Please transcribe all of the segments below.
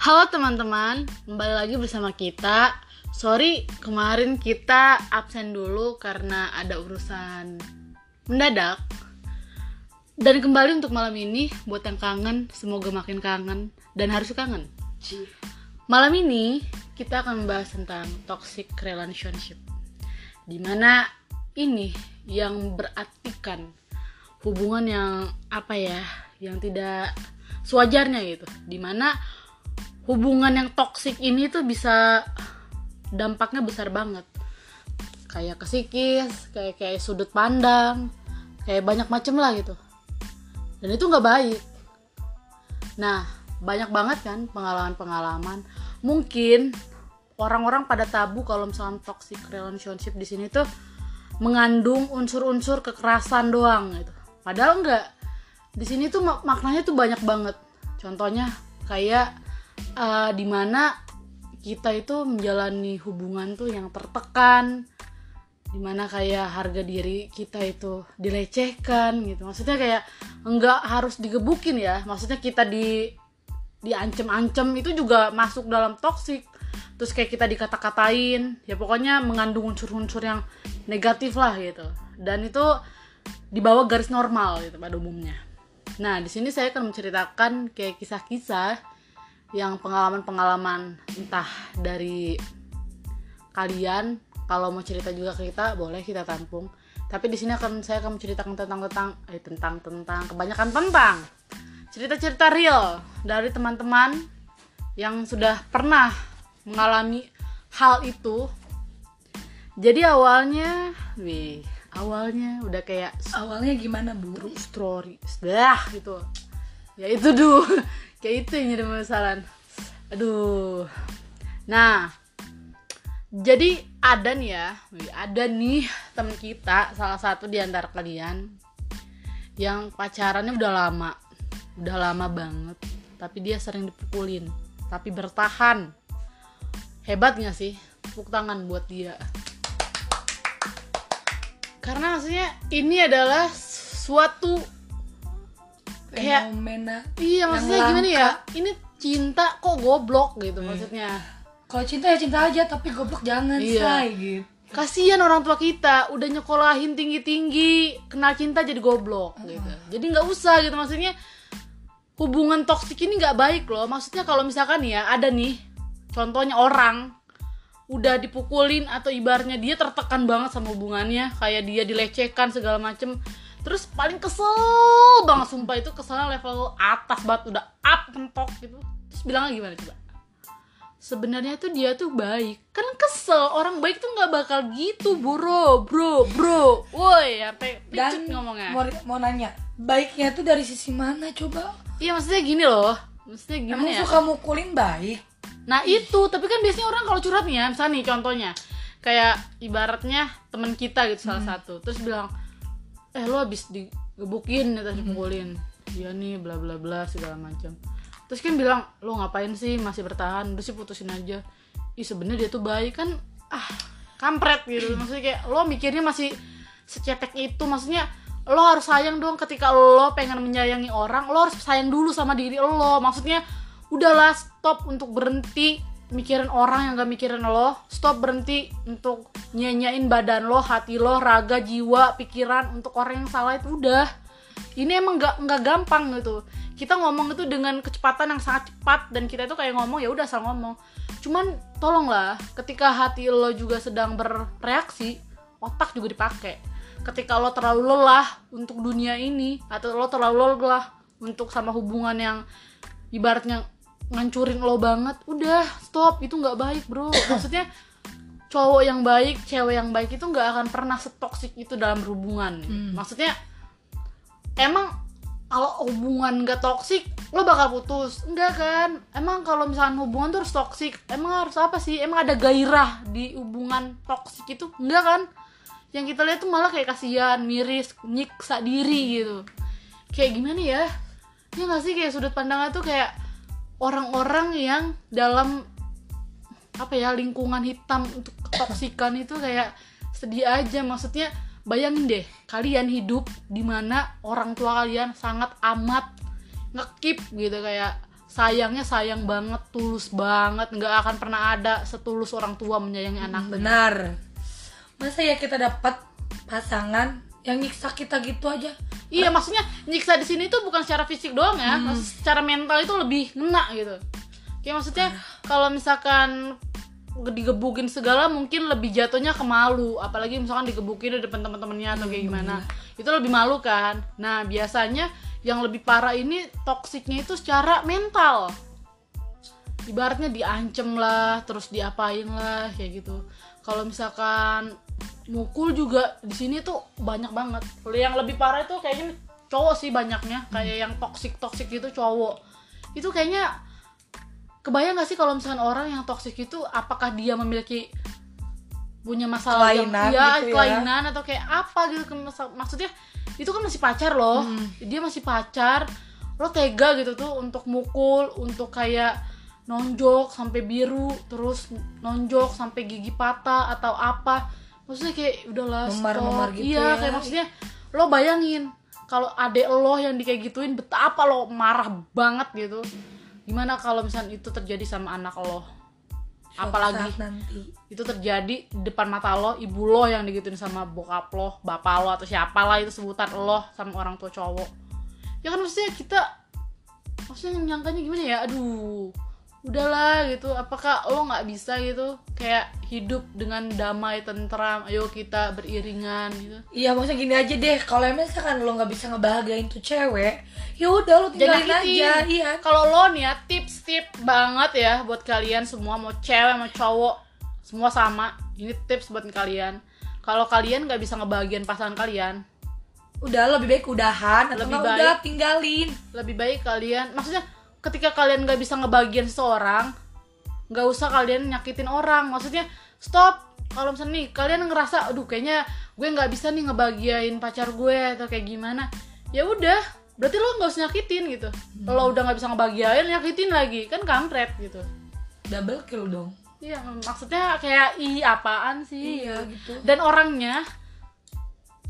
Halo teman-teman, kembali lagi bersama kita. Sorry, kemarin kita absen dulu karena ada urusan mendadak. Dan kembali untuk malam ini, buat yang kangen, semoga makin kangen dan harus kangen. Malam ini kita akan membahas tentang toxic relationship. Di mana ini yang berartikan hubungan yang apa ya, yang tidak sewajarnya gitu. Di mana hubungan yang toksik ini tuh bisa dampaknya besar banget. Kayak ke psikis, kayak kayak sudut pandang, kayak banyak macem lah gitu. Dan itu nggak baik. Nah, banyak banget kan pengalaman-pengalaman. Mungkin orang-orang pada tabu kalau misalnya toxic relationship di sini tuh mengandung unsur-unsur kekerasan doang gitu. Padahal enggak. Di sini tuh mak- maknanya tuh banyak banget. Contohnya kayak uh, di mana kita itu menjalani hubungan tuh yang tertekan, di mana kayak harga diri kita itu dilecehkan gitu. Maksudnya kayak enggak harus digebukin ya. Maksudnya kita di diancem-ancem itu juga masuk dalam toksik terus kayak kita dikata-katain ya pokoknya mengandung unsur-unsur yang negatif lah gitu dan itu di bawah garis normal gitu pada umumnya nah di sini saya akan menceritakan kayak kisah-kisah yang pengalaman-pengalaman entah dari kalian kalau mau cerita juga ke kita boleh kita tampung tapi di sini akan saya akan menceritakan tentang tentang eh tentang tentang kebanyakan tentang cerita-cerita real dari teman-teman yang sudah pernah mengalami hal itu. Jadi awalnya, wih, awalnya udah kayak Awalnya gimana bu? true story, dah gitu. Ya itu dulu, kayak itu yang jadi masalah. Aduh. Nah, jadi ada nih ya, ada nih temen kita, salah satu di antara kalian yang pacarannya udah lama udah lama banget tapi dia sering dipukulin tapi bertahan hebat gak sih tepuk tangan buat dia karena maksudnya ini adalah suatu kayak Fenomena. iya maksudnya gimana ya? ini cinta kok goblok gitu maksudnya. Kalau cinta ya cinta aja, tapi goblok jangan Iya. say gitu. kasihan orang tua kita udah nyekolahin tinggi tinggi kenal cinta jadi goblok gitu. Jadi nggak usah gitu. Maksudnya hubungan toksik ini nggak baik loh. Maksudnya kalau misalkan ya ada nih contohnya orang udah dipukulin atau ibarnya dia tertekan banget sama hubungannya kayak dia dilecehkan segala macem terus paling kesel banget sumpah itu keselnya level atas banget udah up mentok gitu. Terus bilangnya gimana coba? Sebenarnya tuh dia tuh baik. Kan kesel orang baik tuh nggak bakal gitu bro bro bro. Woi sampai Dan ngomongnya. mau, mau nanya, baiknya tuh dari sisi mana coba? iya maksudnya gini loh. Maksudnya gimana Emang ya. suka mukulin baik? nah itu. Tapi kan biasanya orang kalau curhat nih ya misalnya nih contohnya. Kayak ibaratnya teman kita gitu salah satu. Terus bilang eh lo habis digebukin atau dipukulin dia nih bla bla bla segala macam. Terus kan bilang lo ngapain sih? Masih bertahan? Udah sih putusin aja. Ih sebenarnya dia tuh baik kan ah kampret gitu. Maksudnya kayak lo mikirnya masih secetek itu. Maksudnya lo harus sayang dong ketika lo pengen menyayangi orang. Lo harus sayang dulu sama diri lo. Maksudnya udahlah stop untuk berhenti mikirin orang yang gak mikirin lo stop berhenti untuk nyanyain badan lo hati lo raga jiwa pikiran untuk orang yang salah itu udah. Ini emang nggak nggak gampang gitu. Kita ngomong itu dengan kecepatan yang sangat cepat dan kita itu kayak ngomong ya udah asal ngomong. Cuman tolonglah ketika hati lo juga sedang bereaksi otak juga dipakai. Ketika lo terlalu lelah untuk dunia ini atau lo terlalu lelah untuk sama hubungan yang ibaratnya ngancurin lo banget udah stop itu nggak baik bro. Maksudnya cowok yang baik cewek yang baik itu nggak akan pernah setoksik itu dalam hubungan maksudnya emang kalau hubungan gak toksik lo bakal putus. Enggak kan? Emang kalau misalnya hubungan tuh harus toksik emang harus apa sih? Emang ada gairah di hubungan toksik itu? Enggak kan? Yang kita lihat tuh malah kayak kasihan miris nyiksa diri gitu. Kayak gimana ya? Ya nggak sih kayak sudut pandangnya tuh kayak orang-orang yang dalam apa ya lingkungan hitam untuk ketoksikan itu kayak sedih aja. Maksudnya bayangin deh kalian hidup di mana orang tua kalian sangat amat ngekip gitu kayak sayangnya sayang banget tulus banget nggak akan pernah ada setulus orang tua menyayangi anak. Benar. Masa ya kita dapat pasangan yang nyiksa kita gitu aja iya maksudnya nyiksa di sini tuh bukan secara fisik doang ya. Maksud- secara mental itu lebih ngena gitu. Kayak maksudnya kalau misalkan digebukin segala mungkin lebih jatuhnya ke malu. Apalagi misalkan digebukin di depan teman-temannya atau kayak gimana. Itu lebih malu kan. Nah biasanya yang lebih parah ini toksiknya itu secara mental. Ibaratnya diancem lah terus diapain lah kayak gitu. Kalau misalkan mukul juga di sini tuh banyak banget. Yang lebih parah itu kayaknya cowok sih banyaknya kayak yang toksik toksik gitu cowok. Itu kayaknya kebayang gak sih kalau misalkan orang yang toksik itu apakah dia memiliki punya masalah Kelainan yang ya, gitu ya. kelainan atau kayak apa gitu masa- maksudnya itu kan masih pacar loh. Hmm. dia masih pacar lo tega gitu tuh untuk mukul untuk kayak nonjok sampai biru terus nonjok sampai gigi patah atau apa maksudnya kayak udahlah Memar-memar stop. gitu iya ya. kayak maksudnya lo bayangin kalau adek lo yang di kayak gituin betapa lo marah banget gitu. Gimana kalau misalnya itu terjadi sama anak lo? Suatu apalagi nanti. itu terjadi di depan mata lo ibu lo yang digituin sama bokap lo bapak lo atau siapa lah itu sebutan lo sama orang tua cowok. Ya kan maksudnya kita maksudnya nyangkanya gimana ya? Aduh udahlah gitu. Apakah lo nggak bisa gitu. Kayak hidup dengan damai tentram ayo kita beriringan gitu. Iya maksudnya gini aja deh. Kalau misalkan lo nggak bisa ngebahagiain tuh cewek ya udah lo tinggalin Jangan aja Iya. kalau lo nih ya tips tip banget ya buat kalian semua mau cewek mau cowok semua sama. Ini tips buat kalian. Kalau kalian nggak bisa ngebahagiain pasangan kalian Udah lebih baik udahan Atau Lebih baik. udah tinggalin. lebih baik kalian maksudnya ketika kalian nggak bisa ngebagian seseorang nggak usah kalian nyakitin orang. Maksudnya stop. Kalau misalnya nih kalian ngerasa aduh kayaknya gue nggak bisa nih ngebagiain pacar gue atau kayak gimana ya udah. Berarti lo nggak usah nyakitin gitu. Lo udah nggak bisa ngebagiain nyakitin lagi. Kan kampret gitu. Double kill dong. Iya maksudnya kayak ih apaan sih? Iya gitu. dan orangnya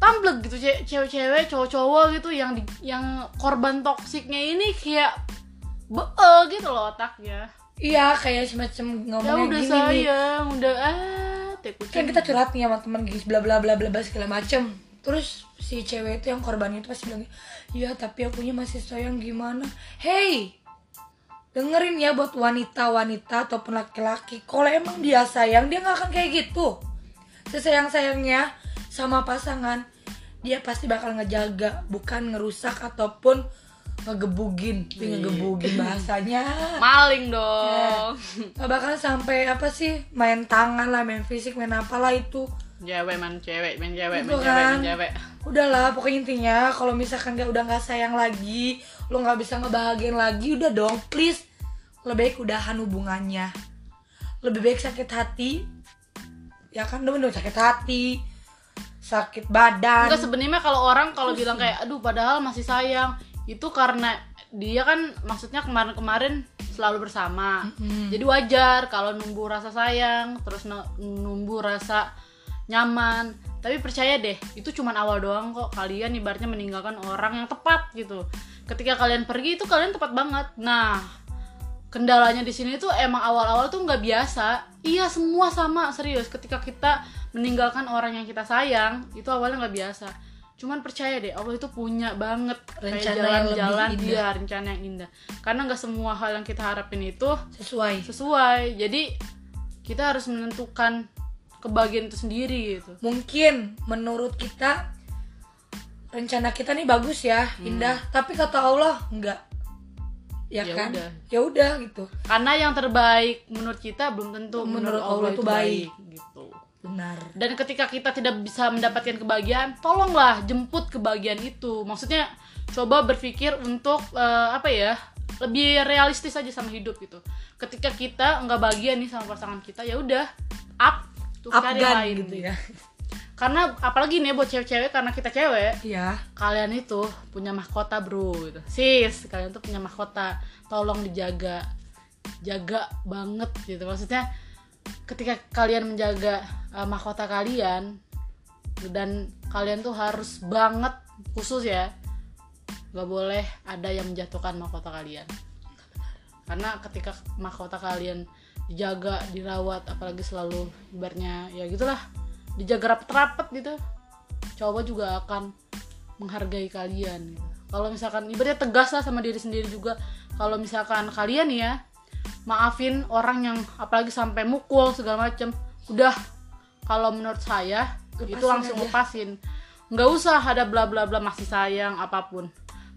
tamblek gitu ce- cewek-cewek cowok-cowok gitu yang di, yang korban toksiknya ini kayak bee gitu loh otaknya. Iya kayak semacam ya ngomongnya udah gini. nih sayang udah ah kan kita curhat nih sama teman guys bla bla bla bla bla segala macem. Terus si cewek itu yang korban itu pasti bilang iya tapi akunya masih sayang gimana? Hey dengerin ya buat wanita-wanita ataupun laki-laki. Kalau emang dia sayang dia nggak akan kayak gitu. Sesayang sayangnya sama pasangan dia pasti bakal ngejaga bukan ngerusak ataupun ngegebugin Tapi ngegebugin bahasanya. Maling dong. Gak bakal sampai apa sih main tangan lah main fisik main apalah itu. Cewek man cewek main cewek Gitu main cewek main kan. cewek. Udahlah pokoknya intinya kalau misalkan gak udah nggak sayang lagi lo nggak bisa ngebahagiain lagi udah dong please. Lebih baik udahan hubungannya. Lebih baik sakit hati. Ya kan dong dong sakit hati. Sakit badan. Enggak sebenarnya kalau orang kalau bilang kayak aduh padahal masih sayang itu karena dia kan maksudnya kemarin-kemarin selalu bersama. Jadi wajar kalau numbuh rasa sayang terus nu- numbuh rasa nyaman. Tapi percaya deh itu cuman awal doang kok. Kalian ibaratnya meninggalkan orang yang tepat gitu. Ketika kalian pergi itu kalian tepat banget. Nah kendalanya di sini tuh emang awal-awal tuh nggak biasa. Iya semua sama serius. Ketika kita meninggalkan orang yang kita sayang itu awalnya nggak biasa cuman percaya deh Allah itu punya banget Rencana jalan-jalan indah. dia rencana yang indah. Karena nggak semua hal yang kita harapin itu sesuai. sesuai. Jadi kita harus menentukan kebahagiaan itu sendiri gitu. Mungkin menurut kita rencana kita nih bagus ya indah. Tapi kata Allah enggak ya, Ya kan? udah. ya udah gitu. Karena yang terbaik menurut kita belum tentu Menurut menurut, Allah Allah itu itu baik, gitu benar. Dan ketika kita tidak bisa mendapatkan kebahagiaan tolonglah jemput kebahagiaan itu. Maksudnya coba berpikir untuk eh, apa ya lebih realistis aja sama hidup gitu. Ketika kita nggak bahagia nih sama pasangan kita ya udah up tuh cari Afgan lain gitu ya. karena apalagi nih buat cewek-cewek karena kita cewek iya. kalian itu punya mahkota bro gitu. sis kalian tuh punya mahkota. Tolong dijaga. Jaga banget gitu. Maksudnya ketika kalian menjaga uh, mahkota kalian dan kalian tuh harus banget khusus ya nggak boleh ada yang menjatuhkan mahkota kalian karena ketika mahkota kalian dijaga dirawat apalagi selalu ibaratnya ya gitulah dijaga rapet-rapet gitu cowok juga akan menghargai kalian gitu. kalau misalkan ibaratnya tegas lah sama diri sendiri juga kalau misalkan kalian ya maafin orang yang apalagi sampai mukul segala macem. Udah kalau menurut saya itu Lepasin langsung aja. lepasin. Nggak usah ada bla bla bla masih sayang apa pun.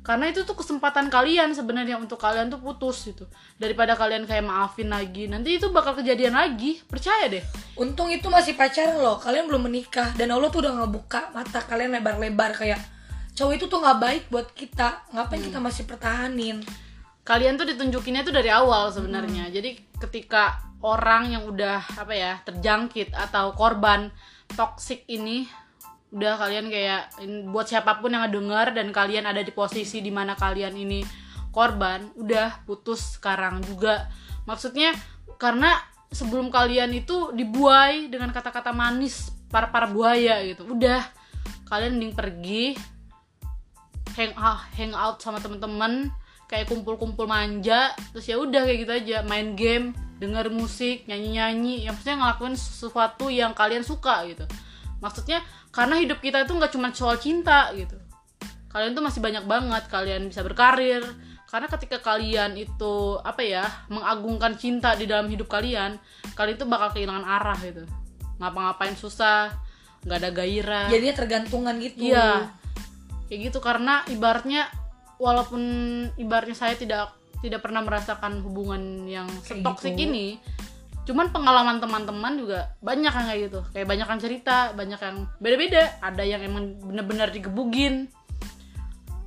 Karena itu tuh kesempatan kalian sebenarnya untuk kalian tuh putus gitu. Daripada kalian kayak maafin lagi nanti itu bakal kejadian lagi. Percaya deh. Untung itu masih pacaran loh, kalian belum menikah. Dan Allah tuh udah ngebuka mata kalian lebar-lebar kayak cowok itu tuh nggak baik buat kita, ngapain kita masih pertahanin? Kalian tuh ditunjukinnya tuh dari awal sebenarnya. Jadi ketika orang yang udah apa ya terjangkit atau korban toksik ini udah kalian kayak buat siapa pun yang ngedenger dan kalian ada di posisi di mana kalian ini korban udah putus sekarang juga. Maksudnya karena sebelum kalian itu dibuai dengan kata-kata manis para para buaya gitu udah. Kalian mending pergi hang ah, hang out sama temen-temen kayak kumpul-kumpul manja terus ya udah kayak gitu aja main game denger musik nyanyi-nyanyi yang maksudnya ngelakuin sesuatu yang kalian suka gitu. Maksudnya karena hidup kita itu nggak cuma soal cinta gitu. Kalian tuh masih banyak banget kalian bisa berkarir. Karena ketika kalian itu apa ya mengagungkan cinta di dalam hidup kalian kalian tuh bakal kehilangan arah gitu. Ngapa-ngapain susah nggak ada gairah. Jadinya tergantungan gitu. Iya. Kayak gitu karena ibaratnya walaupun ibaratnya saya tidak tidak pernah merasakan hubungan yang setoksik gitu. ini. Cuman pengalaman teman-teman juga banyak yang kayak gitu. Kayak banyak yang cerita, banyak yang beda-beda. Ada yang emang bener-bener digebugin.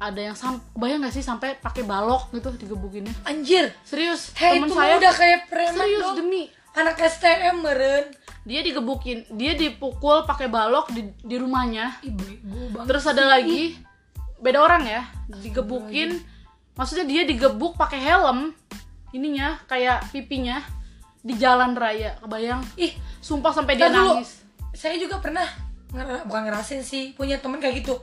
Ada yang sam bayang gak sih sampai pakai balok gitu digebuginnya. Anjir. Serius, Hei, teman itu saya udah kayak preman serius dong. demi Anak STM meren. dia digebukin, dia dipukul pakai balok di, di rumahnya. Banget. Terus ada lagi beda orang ya, digebukin. Maksudnya dia digebuk pakai helm ininya kayak pipinya di jalan raya. Kebayang? Ih, Sumpah sampai dia dulu. nangis. saya juga pernah bukan ngerasain sih punya temen kayak gitu.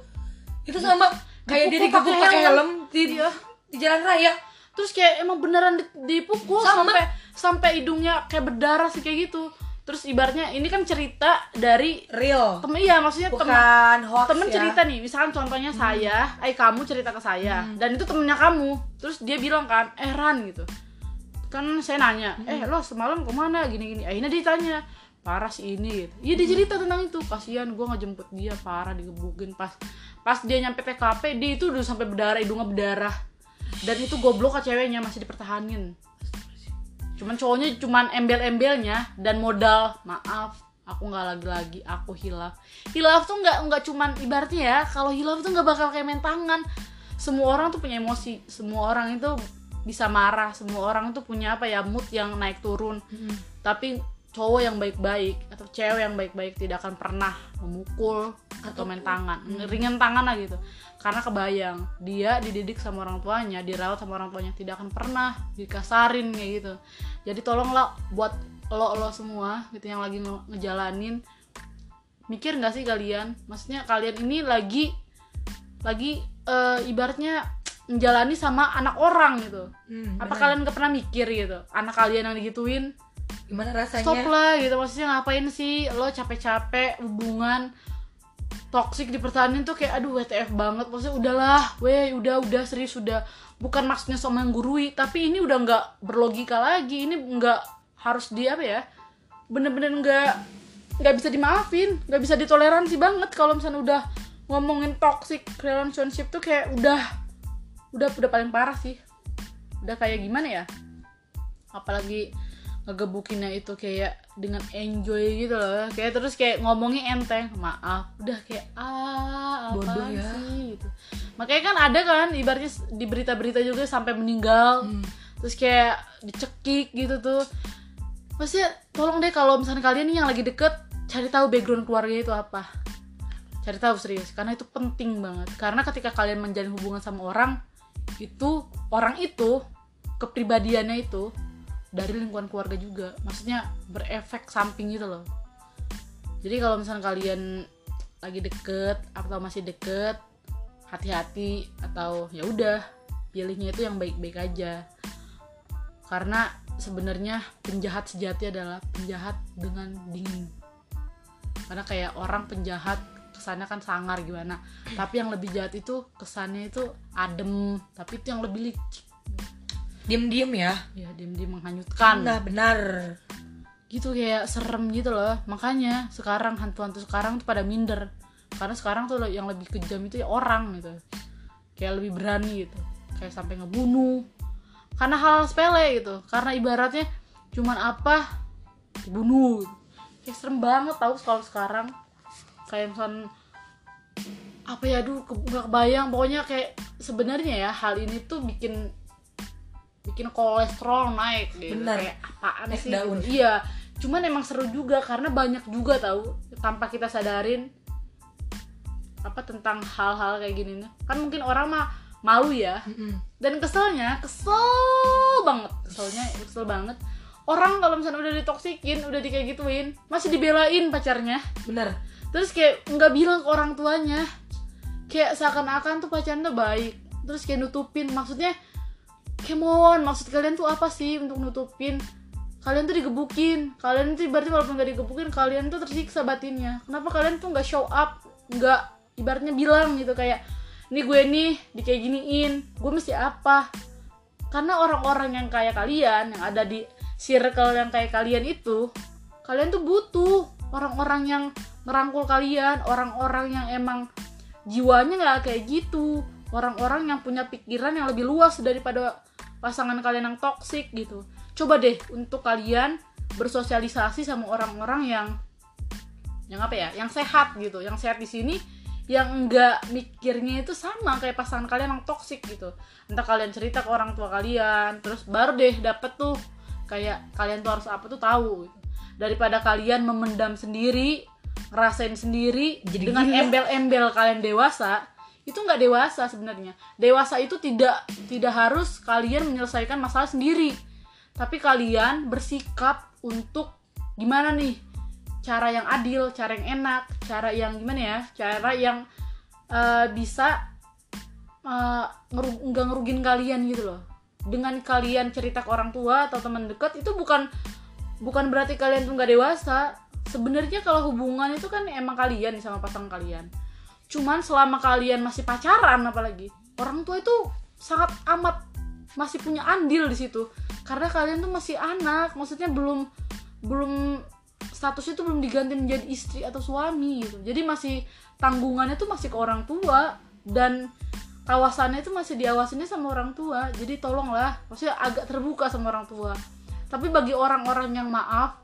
Itu sama kayak dia digebuk pakai helm. helm di Iya. di jalan raya. Terus kayak emang beneran di- dipukul Sama. sampai sampai hidungnya kayak berdarah sih kayak gitu. Terus ibaratnya ini kan cerita dari Real. temen iya maksudnya temen Bukan hoax temen ya. cerita nih. Misalkan contohnya saya eh kamu cerita ke saya dan itu temennya kamu. Terus dia bilang kan eh Ran gitu. Kan saya nanya eh lo semalam ke mana? Gini gini akhirnya dia tanya parah sih ini gitu. Iya dia cerita tentang itu. Kasihan gue ngejemput dia parah digebukin. Pas pas dia nyampe TKP dia itu udah sampai berdarah hidungnya berdarah dan itu goblok ke ceweknya masih dipertahanin cuman cowoknya cuman embel-embelnya dan modal maaf aku nggak lagi-lagi aku hilaf. Hilaf tuh nggak nggak cuman ibaratnya ya kalau hilaf tuh nggak bakal kayak main tangan. Semua orang tuh punya emosi semua orang itu bisa marah semua orang tuh punya apa ya mood yang naik turun. Tapi cowok yang baik-baik atau cewek yang baik-baik tidak akan pernah memukul atau main tangan. Ringan tangan lah gitu. Karena kebayang dia dididik sama orang tuanya dirawat sama orang tuanya tidak akan pernah dikasarin kayak gitu. Jadi tolonglah buat lo lo semua gitu yang lagi nge- ngejalanin mikir nggak sih kalian? Maksudnya kalian ini lagi lagi eh, ibaratnya menjalani sama anak orang gitu. Hmm, apa bener. kalian gak pernah mikir gitu? Anak kalian yang digituin gimana rasanya? stop lah gitu. Maksudnya ngapain sih? Lo capek-capek hubungan toxic dipertahanin tuh kayak aduh WTF banget. Maksudnya udahlah weh udah udah serius udah. Bukan maksudnya sok menggurui tapi ini udah nggak berlogika lagi. Ini nggak harus di apa ya bener-bener nggak nggak bisa dimaafin nggak bisa ditoleransi banget kalau misalnya udah ngomongin toxic relationship tuh kayak udah udah udah paling parah sih. Udah kayak gimana ya? Apalagi ngegebukinnya itu kayak dengan enjoy gitu loh. Kayak terus kayak ngomongnya enteng maaf udah kayak ah apa Bodoh ya. sih? gitu. Makanya kan ada kan ibaratnya di berita-berita juga sampai meninggal Hmm. terus kayak dicekik gitu tuh. Maksudnya tolong deh kalau misalnya kalian nih yang lagi deket cari tahu background keluarganya itu apa. Cari tahu serius karena itu penting banget. Karena ketika kalian menjalin hubungan sama orang itu orang itu kepribadiannya itu dari lingkungan keluarga juga. Maksudnya berefek samping gitu loh. Jadi kalau misalnya kalian lagi deket atau masih deket hati-hati atau ya udah pilihnya itu yang baik-baik aja. Karena sebenarnya penjahat sejati adalah penjahat dengan dingin. Karena kayak orang penjahat kesannya kan sangar gimana. Tapi yang lebih jahat itu kesannya itu adem. Tapi itu yang lebih licik diem diem ya. Ya diem-diem menghanyutkan. Nah benar. Gitu kayak serem gitu loh. Makanya sekarang hantu-hantu sekarang tuh pada minder. Karena sekarang tuh yang lebih kejam itu ya orang gitu. Kayak lebih berani gitu. Kayak sampai ngebunuh. Karena hal sepele gitu. Karena ibaratnya cuman apa? Dibunuh. Gitu. kayak serem banget tau kalau sekarang. Kayak misal apa ya aduh ke- nggak kebayang. Pokoknya kayak sebenarnya ya hal ini tuh bikin bikin kolesterol naik gitu Benar. kayak apaan sih? daun. iya cuman emang seru juga karena banyak juga tahu tanpa kita sadarin apa tentang hal-hal kayak gini. Nih kan mungkin orang mah malu ya. Mm-mm. dan keselnya kesel banget. Keselnya kesel banget. Orang kalau misalnya udah ditoksikin udah di kayak gituin masih dibelain pacarnya. Benar terus kayak nggak bilang ke orang tuanya. Kayak seakan-akan tuh pacarnya baik. Terus kayak nutupin. Maksudnya come on maksud kalian tuh apa sih untuk nutupin? Kalian tuh digebukin. Kalian tuh berarti walaupun nggak digebukin kalian tuh tersiksa batinnya. Kenapa kalian tuh nggak show up? Nggak ibaratnya bilang gitu kayak ini gue nih di kayak giniin gue mesti apa? Karena orang-orang yang kayak kalian yang ada di circle yang kayak kalian itu kalian tuh butuh orang-orang yang ngerangkul kalian orang-orang yang emang jiwanya nggak kayak gitu orang-orang yang punya pikiran yang lebih luas daripada pasangan kalian yang toksik gitu coba deh untuk kalian bersosialisasi sama orang-orang yang yang apa ya yang sehat gitu yang sehat di sini yang enggak mikirnya itu sama kayak pasangan kalian yang toksik gitu entah kalian cerita ke orang tua kalian terus baru deh dapet tuh kayak kalian tuh harus apa tuh tahu gitu. daripada kalian memendam sendiri ngerasain sendiri Jadi dengan gila. embel-embel kalian dewasa itu nggak dewasa sebenarnya. Dewasa itu tidak tidak harus kalian menyelesaikan masalah sendiri. Tapi kalian bersikap untuk gimana nih? Cara yang adil cara yang enak cara yang gimana ya? Cara yang eh, bisa ngeru- nggak ngerugin kalian gitu loh. Dengan kalian cerita ke orang tua atau teman dekat itu bukan bukan berarti kalian tuh nggak dewasa. Sebenarnya kalau hubungan itu kan emang kalian sama pasangan kalian cuman selama kalian masih pacaran apalagi orang tua itu sangat amat masih punya andil di situ. Karena kalian tuh masih anak maksudnya belum belum statusnya tuh belum diganti menjadi istri atau suami gitu. Jadi masih tanggungannya tuh masih ke orang tua dan kawasannya itu masih diawasinnya sama orang tua. Jadi tolonglah maksudnya agak terbuka sama orang tua. Tapi bagi orang-orang yang maaf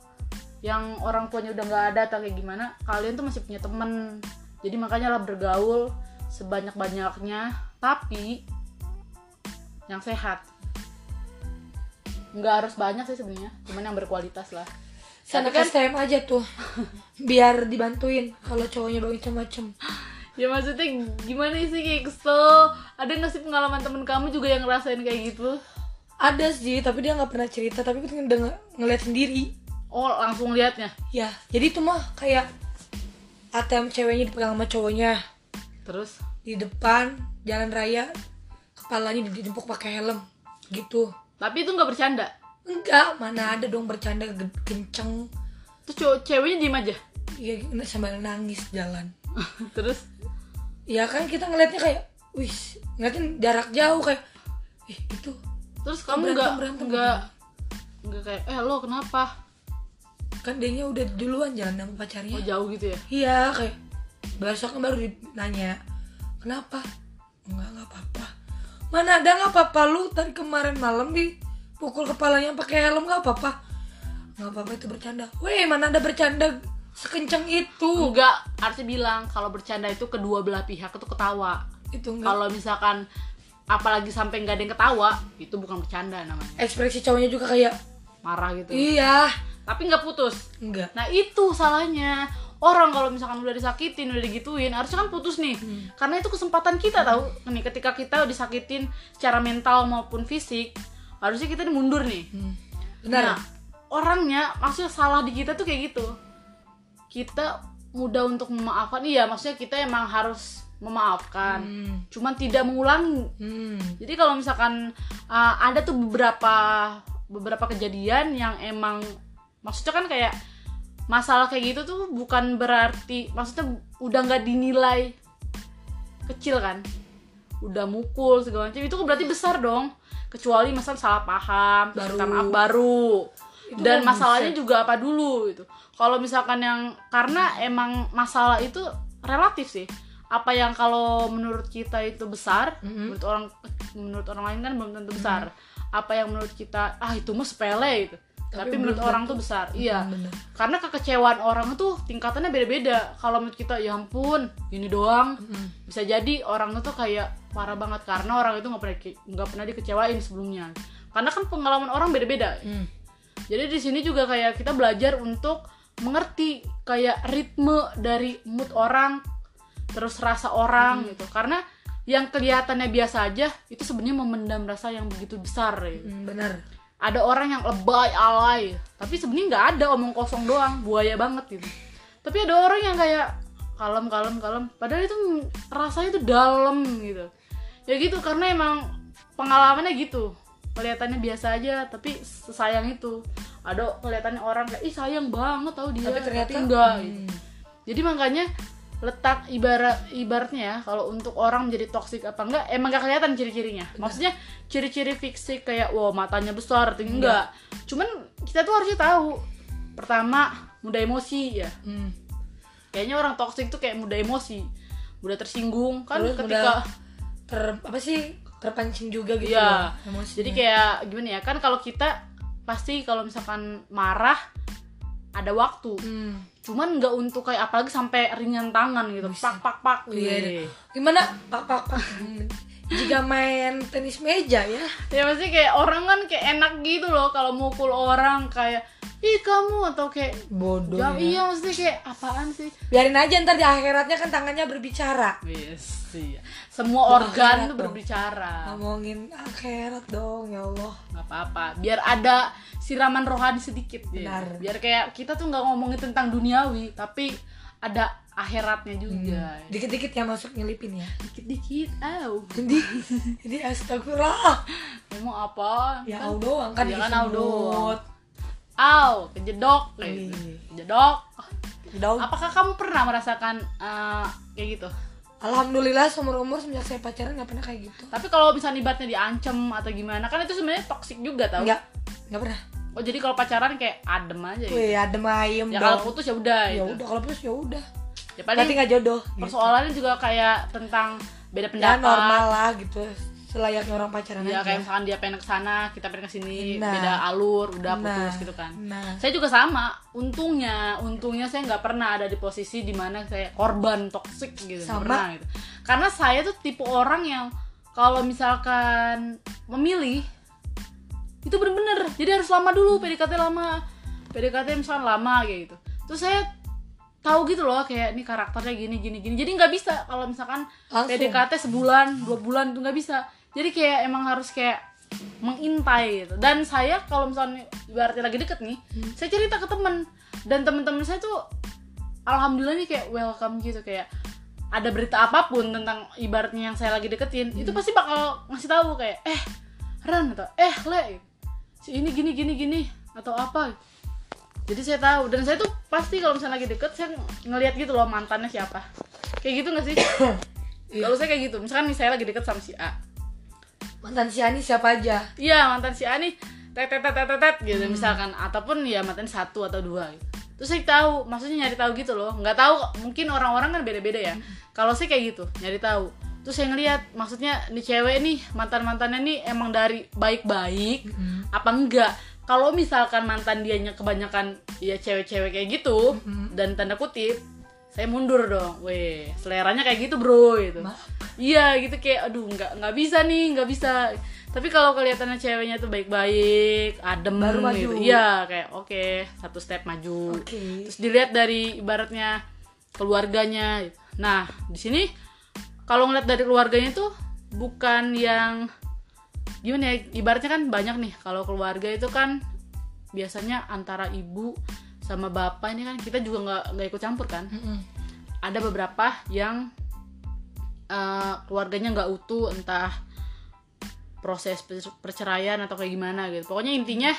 yang orang tuanya udah nggak ada atau kayak gimana kalian tuh masih punya temen jadi makanya lah bergaul sebanyak-banyaknya tapi yang sehat. Nggak harus banyak sih sebenarnya cuman yang berkualitas lah. Sana ke STM aja tuh biar dibantuin kalau cowoknya bawa macam-macam ya maksudnya gimana sih kayak kesel? Ada nggak sih pengalaman temen kamu juga yang ngerasain kayak gitu? Ada sih tapi dia nggak pernah cerita tapi udah nge- ngeliat sendiri. Oh langsung liatnya? Ya jadi itu mah kayak ATM ceweknya dipegang sama cowoknya. Terus? Di depan jalan raya kepalanya ditimpuk pakai helm gitu. Tapi itu nggak bercanda? Enggak mana ada dong bercanda kenceng. Terus cowok ceweknya diem aja? Ya sambil nangis jalan. Terus? Ya kan kita ngeliatnya kayak wih ngeliatin jarak jauh kayak ih itu terus kamu nggak nggak nggak kayak eh lo kenapa kan dia udah duluan jalan sama pacarnya. Oh jauh gitu ya? Iya kayak besok baru nanya kenapa? Enggak nggak apa-apa. Mana ada nggak apa-apa. Lu tadi kemarin malam di pukul kepalanya pakai helm nggak apa-apa. Nggak apa-apa itu bercanda. Weh mana ada bercanda sekencang itu? Enggak harusnya bilang kalau bercanda itu kedua belah pihak itu ketawa. Itu enggak. Kalau misalkan apalagi sampai nggak ada yang ketawa itu bukan bercanda namanya. Ekspresi cowoknya juga kayak marah gitu. Iya tapi nggak putus enggak nah itu salahnya orang kalau misalkan udah disakitin udah digituin harusnya kan putus nih karena itu kesempatan kita tahu nih ketika kita disakitin secara mental maupun fisik harusnya kita mundur nih Hmm. benar Nah, orangnya maksudnya salah di kita tuh kayak gitu. Kita mudah untuk memaafkan. Iya, maksudnya kita emang harus memaafkan. Hmm. Cuman tidak mengulangi. Hmm. Jadi kalau misalkan uh, ada tuh beberapa beberapa kejadian yang emang maksudnya kan kayak masalah kayak gitu tuh bukan berarti maksudnya udah nggak dinilai kecil kan? Udah mukul segala macam itu berarti besar dong. Kecuali masalah salah paham Baru. maaf baru. Itu dan kan masalahnya buset. juga apa dulu gitu. Kalau misalkan yang karena emang masalah itu relatif sih. Apa yang kalau menurut kita itu besar Mhm. menurut orang menurut orang lain kan belum tentu besar. Apa yang menurut kita ah itu mah sepele gitu tapi, Tapi menurut orang tentu. tuh besar. Iya. Hmm, bener. karena kekecewaan orang tuh tingkatannya beda-beda. Kalau menurut kita ya ampun ini doang. Mm-mm. bisa jadi orang itu kayak parah banget. Karena orang itu nggak pernah nggak pernah dikecewain sebelumnya. Karena kan pengalaman orang beda-beda. Hmm. jadi di sini juga kayak kita belajar untuk mengerti kayak ritme dari mood orang terus rasa orang gitu. Karena yang kelihatannya biasa aja itu sebenarnya memendam rasa yang begitu besar gitu Hmm, bener ada orang yang lebay alay. Tapi sebenarnya nggak ada omong kosong doang. Buaya banget gitu. Tapi ada orang yang kayak kalem kalem kalem. Padahal itu rasanya tuh dalam gitu. Ya gitu karena emang pengalamannya gitu. Kelihatannya biasa aja tapi sesayang itu. Ada kelihatannya orang kayak ih sayang banget tau dia tapi ternyata enggak hmm, gitu. jadi makanya letak ibarat ibaratnya ya kalau untuk orang menjadi toksik apa enggak emang gak kelihatan ciri-cirinya maksudnya ciri-ciri fisik kayak wow matanya besar atau enggak cuman kita tuh harusnya tahu pertama mudah emosi ya hmm. kayaknya orang toksik tuh kayak mudah emosi mudah tersinggung kan Terus ketika ter apa sih terpancing juga gitu Iya. loh, emosinya. jadi kayak gimana ya kan kalau kita pasti kalau misalkan marah ada waktu. Hmm. cuman nggak untuk kayak apalagi sampai ringan tangan gitu. Pak pak pak. Iya, iya. gimana? Pak pak pak. Jika main tenis meja ya. Ya maksudnya kayak orang kan kayak enak gitu loh kalau mukul orang kayak ih kamu atau kayak bodoh jam ya. iya maksudnya kayak apaan sih? Biarin aja ntar di akhiratnya kan tangannya berbicara. Yes iya. semua organ tuh berbicara. Ngomongin akhirat dong ya Allah. Nggak apa-apa. Biar ada siraman rohani sedikit. Ya. Benar. biar kayak kita tuh nggak ngomongin tentang duniawi tapi ada akhiratnya juga. Dikit-dikit ya masuk nyelipin ya. Dikit-dikit au. Jadi jadi astagfirullah. Ngomong apa? Ya Kan- Allah doang kan Iya kan, au doang. Au kejedok. Kayak gitu. Kejedok. Daun. apakah kamu pernah merasakan eh, kayak gitu? Alhamdulillah seumur umur semenjak saya pacaran nggak pernah kayak gitu. Tapi kalau misalnya ibaratnya diancem atau gimana kan itu sebenarnya toksik juga tau. Nggak. Nggak pernah. Oh jadi kalau pacaran kayak adem aja ya Wih adem ayem ya kalau putus ya udah ya gitu. udah kalau putus ya udah. Ya paling nggak jodoh gitu. persoalannya juga kayak tentang beda ya pendapat. normal lah gitu selayaknya orang pacaran ya aja. kayak misalkan dia pengen ke sana kita pengen ke sini Nah. beda alur udah Nah. putus gitu kan. Nah. Saya juga sama untungnya untungnya saya nggak pernah ada di posisi di mana saya korban toksik gitu Sama. pernah gitu. Karena saya tuh tipe orang yang kalau misalkan memilih itu bener-bener. Jadi harus lama dulu PDKT lama. PDKT misalkan lama kayak gitu. Terus saya tahu gitu loh kayak ini karakternya gini gini gini. Jadi nggak bisa kalau misalkan Langsung. PDKT sebulan dua bulan tuh nggak bisa jadi kayak emang harus kayak mengintai gitu. Dan saya kalau misalnya ibaratnya lagi deket nih saya cerita ke temen. Dan temen-temen saya tuh alhamdulillah nih kayak welcome gitu. Kayak ada berita apa pun tentang ibaratnya yang saya lagi deketin itu pasti bakal ngasih tahu kayak eh Ran atau eh Le si ini gini gini gini atau apa. Jadi saya tahu. Dan saya tuh pasti kalau misalnya lagi deket saya ngelihat gitu loh mantannya siapa. Kayak gitu nggak sih? Kalau saya kayak gitu. Misalkan nih saya lagi deket sama si A mantan si Ani siapa aja? Iya mantan si A nih tet tet tet tet gitu misalkan. Ataupun ya mantan satu atau dua gitu. terus saya tahu maksudnya nyari tahu gitu loh. Nggak tahu mungkin orang-orang kan beda-beda ya. Kalau saya kayak gitu nyari tahu. Terus saya ngelihat maksudnya nih cewek nih mantan mantannya nih emang dari baik-baik apa enggak? Kalau misalkan mantan dianya kebanyakan ya cewek-cewek kayak gitu dan tanda kutip saya mundur dong, weh seleranya kayak gitu bro gitu. Ma- Iya gitu kayak aduh nggak nggak bisa nih nggak bisa. Tapi kalau kelihatannya ceweknya tuh baik-baik, adem Baru maju. gitu. Iya kayak oke satu step maju. Oke. Terus dilihat dari ibaratnya keluarganya. Nah di sini kalau ngeliat dari keluarganya tuh bukan yang gimana ya ibaratnya kan banyak nih kalau keluarga itu kan biasanya antara ibu sama bapak ini kan kita juga nggak nggak ikut campur kan? Mm-mm. ada beberapa yang eh, keluarganya nggak utuh entah proses per- perceraian atau kayak gimana gitu. Pokoknya intinya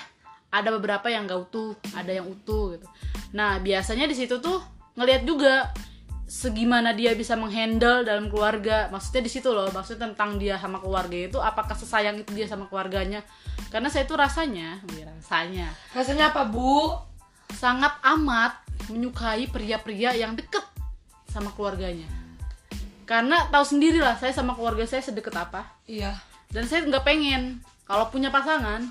ada beberapa yang gak utuh ada yang utuh gitu. Nah biasanya di situ tuh ngelihat juga segimana dia bisa menghandle dalam keluarga. Maksudnya di situ loh maksudnya tentang dia sama keluarga itu apakah sesayang itu dia sama keluarganya? Karena saya itu rasanya rasanya. Rasanya apa bu sangat amat menyukai pria-pria yang deket sama keluarganya. Karena tahu sendiri lah saya sama keluarga saya sedekat apa. Iya. Dan saya nggak pengen. Kalau punya pasangan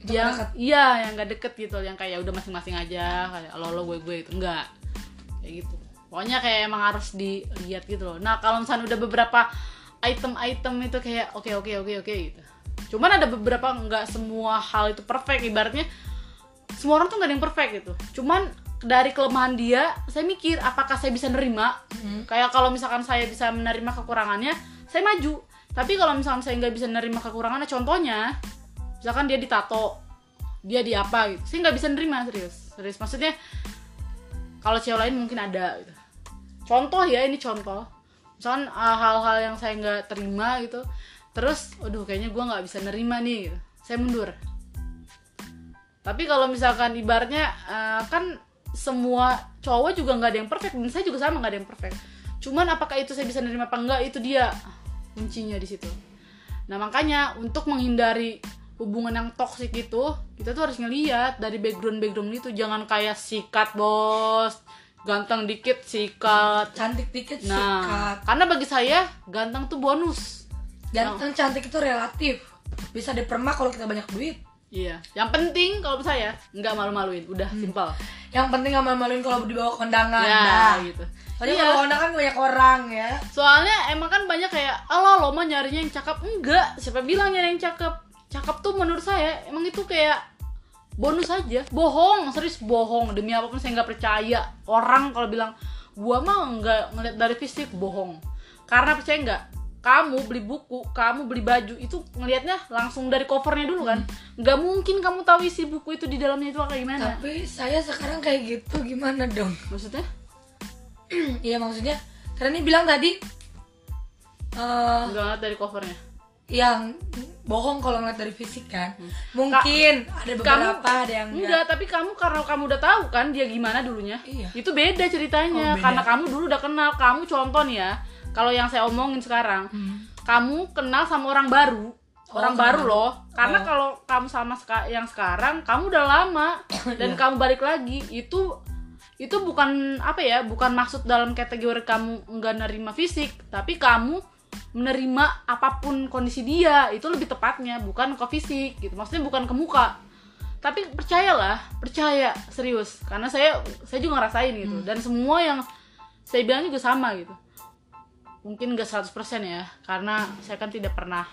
Itu yang nggak deket. iya yang nggak deket gitu. Yang kayak udah masing-masing aja. Kayak lo lo gue gue itu enggak kayak gitu. Pokoknya kayak emang harus dilihat gitu loh. Nah kalau misalnya udah beberapa item-item itu kayak oke oke oke oke gitu. Cuman ada beberapa nggak semua hal itu perfect ibaratnya semua orang tuh nggak ada yang perfect gitu. Cuman dari kelemahan dia saya mikir apakah saya bisa nerima? Hmm. kayak kalau misalkan saya bisa menerima kekurangannya saya maju. Tapi kalau misalkan saya nggak bisa menerima kekurangannya contohnya misalkan dia ditato dia di apa gitu. Saya nggak bisa nerima serius. Serius maksudnya kalau cewek lain mungkin ada gitu. Contoh ya ini contoh. Misalkan uh, hal-hal yang saya nggak terima gitu terus aduh kayaknya gue nggak bisa nerima nih gitu. Saya mundur tapi kalau misalkan ibaratnya uh, kan semua cowok juga nggak ada yang perfect dan saya juga sama nggak ada yang perfect. Cuman apakah itu saya bisa nerima apa enggak itu dia kuncinya di situ. Nah makanya untuk menghindari hubungan yang toksik itu kita tuh harus ngeliat dari background background itu. Jangan kayak sikat bos. Ganteng dikit sikat. Cantik dikit nah sikat. karena bagi saya ganteng tuh bonus. Ganteng cantik itu relatif. Bisa dipermak kalau kita banyak duit iya. Yang penting kalau saya nggak malu-maluin. Udah simpel. Yang penting gak malu-maluin kalau dibawa kondangan. Ya dah. gitu. Soalnya Iya. kalau kondangan banyak orang ya. Soalnya emang kan banyak kayak Allah lo mah nyarinya yang cakep. Enggak siapa bilang nyari yang cakep? Cakep tuh menurut saya emang itu kayak bonus aja. Bohong serius bohong. Demi apa pun saya nggak percaya. Orang kalau bilang gua mah nggak ngeliat dari fisik bohong. Karena percaya nggak kamu beli buku kamu beli baju itu ngelihatnya langsung dari covernya dulu kan nggak mungkin kamu tahu isi buku itu di dalamnya itu kayak gimana tapi saya sekarang kayak gitu gimana dong maksudnya iya maksudnya karena ini bilang tadi eh nggak ngeliat dari covernya yang bohong kalau ngeliat dari fisik kan mungkin ada beberapa ada yang enggak Enggak, tapi kamu karena kamu udah tahu kan dia gimana dulunya. Iya. Itu beda ceritanya. Oh, beda. Karena kamu dulu udah kenal. Kamu contoh nih ya. Kalau yang saya omongin sekarang, Hmm. kamu kenal sama orang baru. Orang kenal baru loh. Karena Oh. kalau kamu sama yang sekarang, kamu udah lama dan Iya. kamu balik lagi, itu itu bukan apa ya? Bukan maksud dalam kategori kamu nggak nerima fisik, tapi kamu menerima apa pun kondisi dia itu lebih tepatnya bukan ke fisik gitu maksudnya bukan ke muka tapi percayalah percaya serius karena saya saya juga ngerasain gitu dan semua yang saya bilang juga sama gitu mungkin gak 100% ya karena saya kan tidak pernah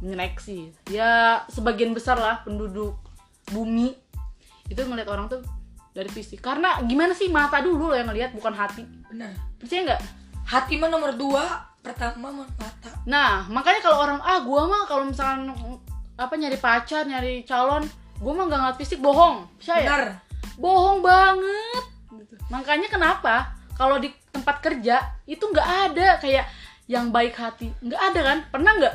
menyeleksi ya sebagian besar lah penduduk bumi itu ngeliat orang tuh dari fisik karena gimana sih mata dulu loh yang ngeliat bukan hati benar percaya nggak hati mah nomor dua pertama mah mata Nah, makanya kalau orang ah gua mah kalau misalkan apa nyari pacar, nyari calon, gua mah nggak ngeliat fisik bohong. Percaya? benar Bohong banget. Gitu. Makanya kenapa kalau di tempat kerja itu nggak ada kayak yang baik hati, nggak ada kan? Pernah nggak?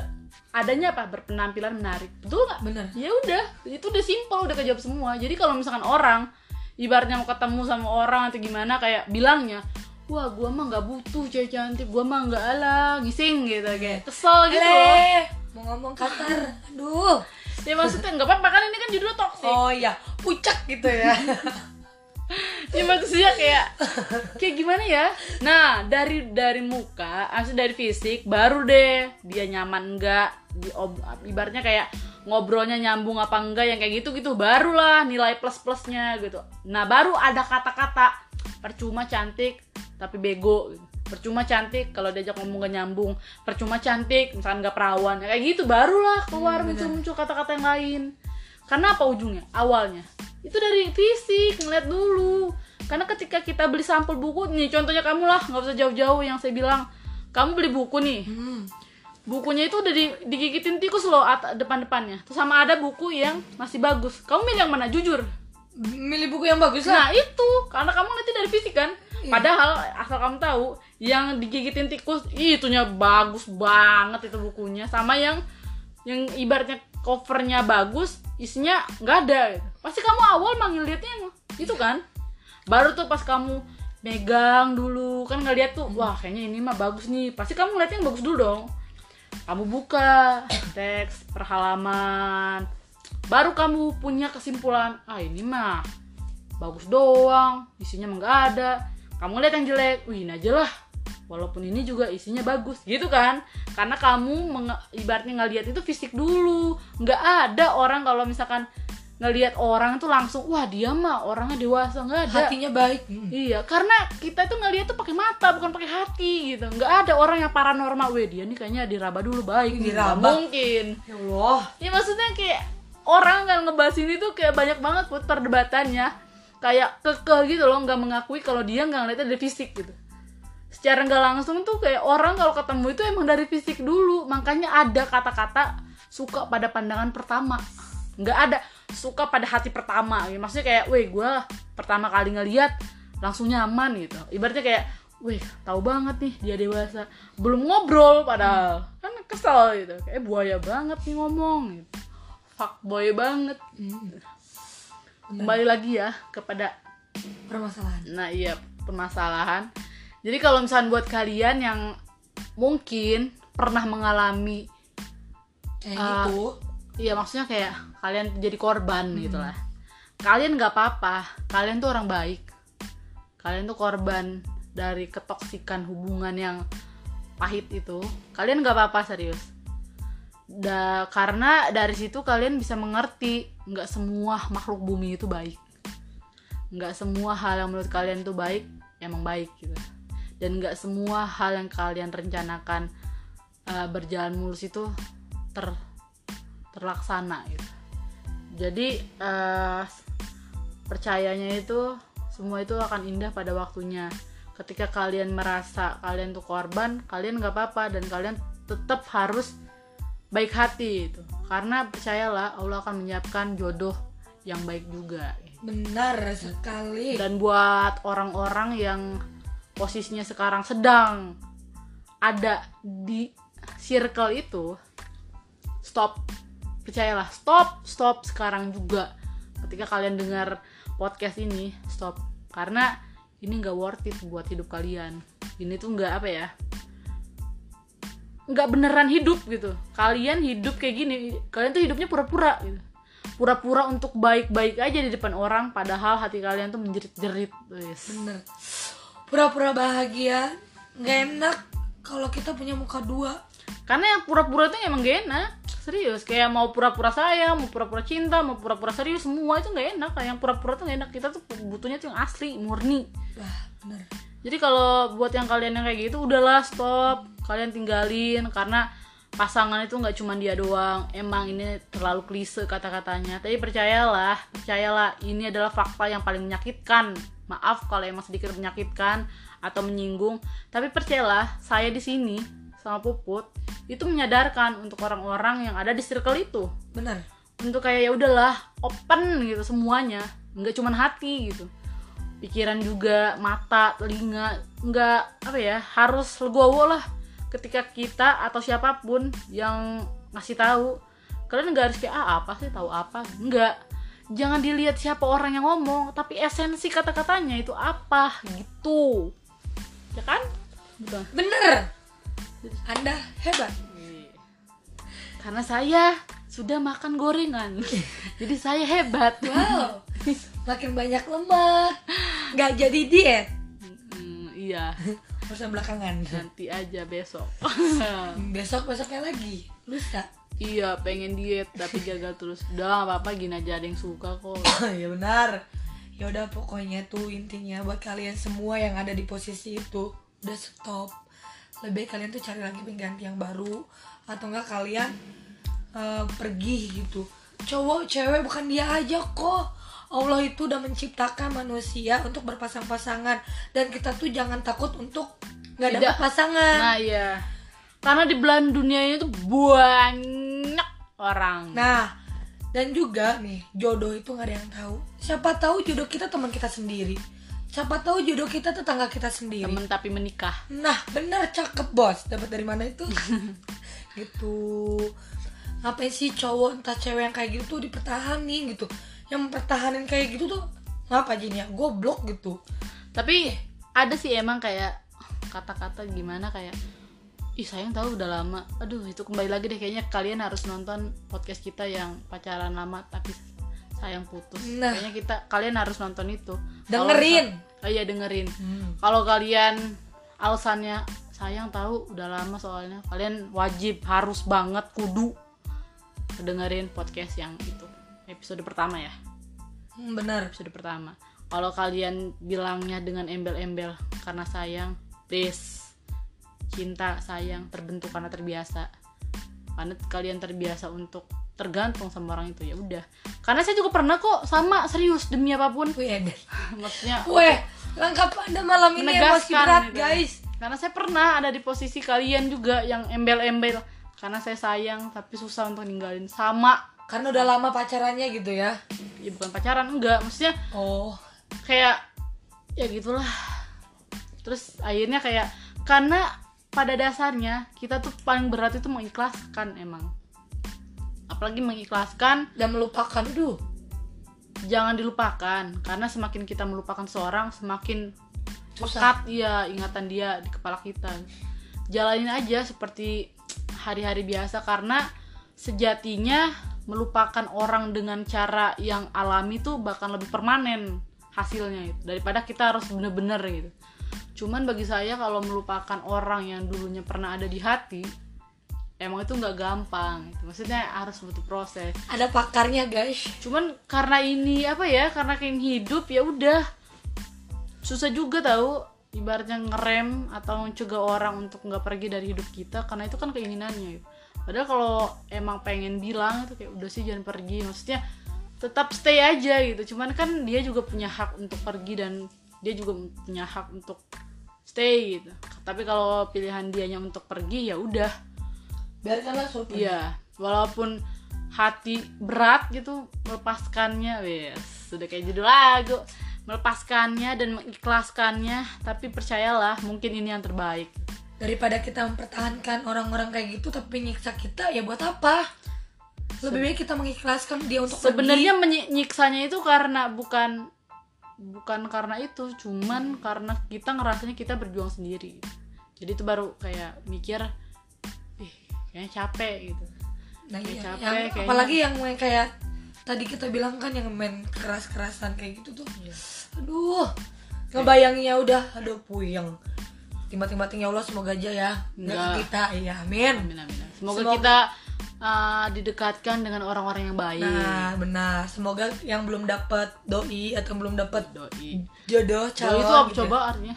Adanya apa? Berpenampilan menarik. Betul nggak? benar Ya udah, itu udah simpel, udah kejawab semua. Jadi kalau misalkan orang ibaratnya mau ketemu sama orang atau gimana kayak bilangnya Wah, gua mah nggak butuh cewek cantik, gua mah nggak ala, ngising gitu kayak kesel gitu loh. Eh, mau ngomong kasar aduh Ya maksudnya nggak apa-apa kan ini kan judulnya toxic. oh iya pucak gitu ya Ya maksudnya kayak kayak gimana ya? Nah, dari dari muka, asli dari fisik baru deh dia nyaman enggak, di ibaratnya kayak ngobrolnya nyambung apa enggak yang kayak gitu gitu barulah nilai plus plusnya gitu. Nah baru ada kata-kata percuma cantik tapi bego gitu. percuma cantik kalau diajak ngomong gak nyambung percuma cantik misalkan gak perawan ya kayak gitu barulah keluar Hmm, muncul-muncul kata-kata yang lain karena apa ujungnya awalnya itu dari fisik ngeliat dulu. Karena ketika kita beli sampel buku nih contohnya kamu lah nggak usah jauh-jauh yang saya bilang. Kamu beli buku nih. Hmm. bukunya itu udah di, digigitin tikus loh at- depan-depannya. Terus sama ada buku yang masih bagus. Kamu milih yang mana? Jujur. Milih buku yang bagus lah. Nah itu. Karena kamu ngeliatnya dari fisik kan. Iya. Padahal asal kamu tahu yang digigitin tikus itunya bagus banget itu bukunya. Sama yang yang ibaratnya covernya bagus isinya nggak ada. Gitu. pasti kamu awal manggil liatnya itu kan? Baru tuh pas kamu megang dulu kan ngeliat tuh wah kayaknya ini mah bagus nih. Pasti kamu ngeliatnya yang bagus dulu dong. Kamu buka teks per halaman baru kamu punya kesimpulan ah ini mah bagus doang isinya mah nggak ada. Kamu lihat yang jelek wih ini aja lah walaupun ini juga isinya bagus gitu kan karena kamu ibaratnya ngeliat itu fisik dulu nggak ada orang kalau misalkan ngelihat orang tuh langsung wah dia mah orangnya dewasa nggak ada hatinya baik Hmm. Iya, karena kita tuh ngeliat tuh pakai mata, bukan pakai hati gitu. Nggak ada orang yang paranormal, weh dia nih kayaknya diraba dulu baik. nih." Nggak Diraba. mungkin. ya Allah Ya maksudnya kayak orang kan ngebahas ini tuh kayak banyak banget buat perdebatannya. Kayak kekeh gitu loh, nggak mengakui kalau dia nggak ngeliatnya dari fisik gitu. Secara nggak langsung tuh kayak orang kalau ketemu itu emang dari fisik dulu. Makanya ada kata-kata suka pada pandangan pertama. Nggak ada suka pada hati pertama. gitu. Maksudnya kayak, weh gue pertama kali ngeliat langsung nyaman gitu. Ibaratnya kayak, weh tahu banget nih dia dewasa. Belum ngobrol padahal. Kan kesel gitu. Kayak buaya banget nih ngomong gitu. Fuckboy banget. Kembali lagi ya kepada permasalahan Nah iya permasalahan. Jadi kalau misalnya buat kalian yang mungkin pernah mengalami, kayak Ah. gitu iya maksudnya kayak kalian jadi korban gitu lah. Kalian nggak apa-apa, kalian tuh orang baik. Kalian tuh korban dari ketoksikan hubungan yang pahit itu. Kalian nggak apa-apa serius. Da, karena dari situ kalian bisa mengerti nggak semua makhluk bumi itu baik nggak semua hal yang menurut kalian tuh baik emang baik gitu dan nggak semua hal yang kalian rencanakan uh, berjalan mulus itu ter terlaksana gitu. Jadi uh, percayanya itu semua itu akan indah pada waktunya. Ketika kalian merasa kalian tuh korban kalian nggak apa-apa dan kalian tetap harus baik hati itu karena percayalah Allah akan menyiapkan jodoh yang baik juga. Benar sekali. Dan buat orang-orang yang posisinya sekarang sedang ada di circle itu stop. Percayalah stop stop sekarang juga. Ketika kalian dengar podcast ini stop. Karena ini nggak worth it buat hidup kalian. Ini tuh nggak apa ya nggak beneran hidup gitu. Kalian hidup kayak gini kalian tuh hidupnya pura-pura gitu. Pura-pura untuk baik-baik aja di depan orang padahal hati kalian tuh menjerit-jerit Wes. bener pura-pura bahagia nggak enak kalau kita punya muka dua. Karena yang pura-pura itu emang gak enak serius. Kayak mau pura-pura sayang mau pura-pura cinta mau pura-pura serius semua itu nggak enak. Kayak yang pura-pura tuh gak enak. Kita tuh butuhnya tuh yang asli murni. Lah bener. Jadi kalau buat yang kalian yang kayak gitu udahlah stop. Kalian tinggalin karena pasangan itu nggak cuma dia doang. Emang ini terlalu klise kata-katanya. Tapi percayalah percayalah ini adalah fakta yang paling menyakitkan maaf kalau emang sedikit menyakitkan atau menyinggung tapi percayalah saya di sini sama puput itu menyadarkan untuk orang-orang yang ada di circle itu. Bener untuk kayak ya udahlah open gitu semuanya. Nggak cuman hati gitu. Pikiran juga mata telinga nggak apa ya harus legowo lah ketika kita atau siapa pun yang ngasih tahu. Kalian nggak harus kayak ah apa sih tahu apa? Nggak jangan dilihat siapa orang yang ngomong tapi esensi kata-katanya itu apa? Gitu. Ya kan? Betul. bener. Anda hebat. Karena saya sudah makan gorengan. Jadi saya hebat. Wow. Makin banyak lemak. Nggak jadi diet? Hmm, iya. Urusan belakangan. Nanti aja besok. Besok besoknya lagi. Lusa iya pengen diet tapi gagal terus. Udah gak apa-apa gini aja ada yang suka kok. Ya benar. Ya udah pokoknya tuh intinya buat kalian semua yang ada di posisi itu udah stop. Lebih kalian tuh cari lagi pengganti yang baru atau enggak kalian eh, pergi gitu. Cowok cewek bukan dia aja kok. Allah itu udah menciptakan manusia untuk berpasang-pasangan. Dan kita tuh jangan takut untuk nggak dapat pasangan. Nah iya. Karena di belahan dunia ini tuh banyak orang Nah, dan juga nih jodoh itu nggak ada yang tahu. Siapa tahu jodoh kita teman kita sendiri. Siapa tahu jodoh kita tetangga kita sendiri. temen tapi menikah Nah, benar cakep bos. Dapat dari mana itu? gitu. ngapain sih cowok entah cewek yang kayak gitu tuh dipertahanin gitu yang mempertahanin kayak gitu tuh ngapa jadinya goblok gitu tapi ada sih emang kayak kata-kata gimana kayak ih sayang tahu udah lama. Aduh itu kembali lagi deh kayaknya kalian harus nonton podcast kita yang pacaran lama tapi sayang putus. Nah. kayaknya kita kalian harus nonton itu. Dengerin. oh iya dengerin. Kalau kalian alasannya sayang tahu udah lama soalnya. Kalian wajib harus banget kudu dengerin podcast yang itu. Episode pertama ya. Hmm, bener. Episode pertama. Kalau kalian bilangnya dengan embel-embel karena sayang please cinta sayang terbentuk karena terbiasa. Karena kalian terbiasa untuk tergantung sama orang itu ya udah. Karena saya juga pernah kok sama serius demi apa pun. Wih, maksudnya Weh, lengkap anda malam ini emosi berat gitu. guys. Karena saya pernah ada di posisi kalian juga yang embel-embel. Karena saya sayang tapi susah untuk ninggalin. Sama. Karena udah lama pacarannya gitu ya? Ya bukan pacaran enggak. Maksudnya Oh. kayak ya gitulah. Terus akhirnya kayak karena pada dasarnya kita tuh paling berat itu mengikhlaskan emang. Apalagi mengikhlaskan Dan melupakan Aduh. Jangan dilupakan karena semakin kita melupakan seorang semakin pekat ya ingatan dia di kepala kita. Jalanin aja seperti hari-hari biasa karena sejatinya melupakan orang dengan cara yang alami tuh bahkan lebih permanen hasilnya itu daripada kita harus bener-bener gitu cuman bagi saya kalau melupakan orang yang dulunya pernah ada di hati emang itu nggak gampang. Gitu. maksudnya harus butuh proses. Ada pakarnya guys. Cuman karena ini apa ya karena kayak hidup ya udah. Susah juga tahu ibaratnya ngerem atau mencegah orang untuk nggak pergi dari hidup kita karena itu kan keinginannya gitu. padahal kalau emang pengen bilang itu kayak udah sih jangan pergi. Maksudnya tetap stay aja gitu. Cuman kan dia juga punya hak untuk pergi dan dia juga punya hak untuk stay gitu. Tapi kalau pilihan dianya untuk pergi ya udah. Biarkanlah pergi. Iya, walaupun hati berat gitu melepaskannya, wes sudah kayak judul lagu, melepaskannya dan mengikhlaskannya, tapi percayalah mungkin ini yang terbaik. Daripada kita mempertahankan orang-orang kayak gitu Tapi nyiksa kita ya buat apa? Lebih baik kita mengikhlaskan dia untuk Sebenarnya menyiksanya itu karena bukan bukan karena itu, cuman karena kita ngerasanya kita berjuang sendiri. Jadi itu baru kayak mikir, ih kayaknya capek gitu. Nah, kayak iya. capek, Yang- kayaknya. Apalagi yang main kayak Tadi kita bilang kan yang main keras-kerasan kayak gitu tuh Iya. Aduh Ngebayanginnya udah Aduh puyeng Tiba-tiba ya Allah semoga aja ya Nggak Enggak. kita Iya amin Amin, amin. Semoga, Semoga- kita uh, didekatkan dengan orang-orang yang baik. Nah benar Semoga yang belum dapat doi Atau belum dapat doi. jodoh Doi calon itu apa gitu ya. coba artinya?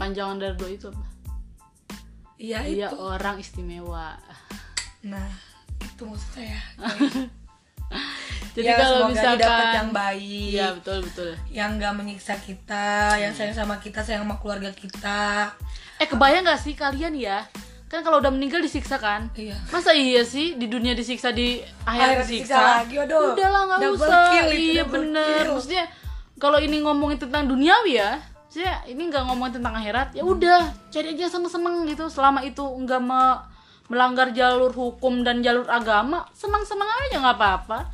Panjangan dari doi itu apa? Iya Dia itu orang istimewa. Nah itu maksud saya Jadi ya, kalau misalkan dapet yang baik Iya, betul betul. yang gak menyiksa kita, yang sayang sama kita, sayang sama keluarga kita. Eh, kebayang gak sih kalian ya? Kan kalau udah meninggal disiksa kan? Iya. Masa iya sih di dunia disiksa di akhirat disiksa? disiksa lagi, aduh. Udahlah nggak Double usah. kill iya bener. kill. Maksudnya kalau ini ngomongin tentang duniawi ya, maksudnya ini nggak ngomongin tentang akhirat, ya udah cari aja seneng-seneng gitu. Selama itu nggak me- melanggar jalur hukum dan jalur agama, senang-senang aja nggak apa-apa.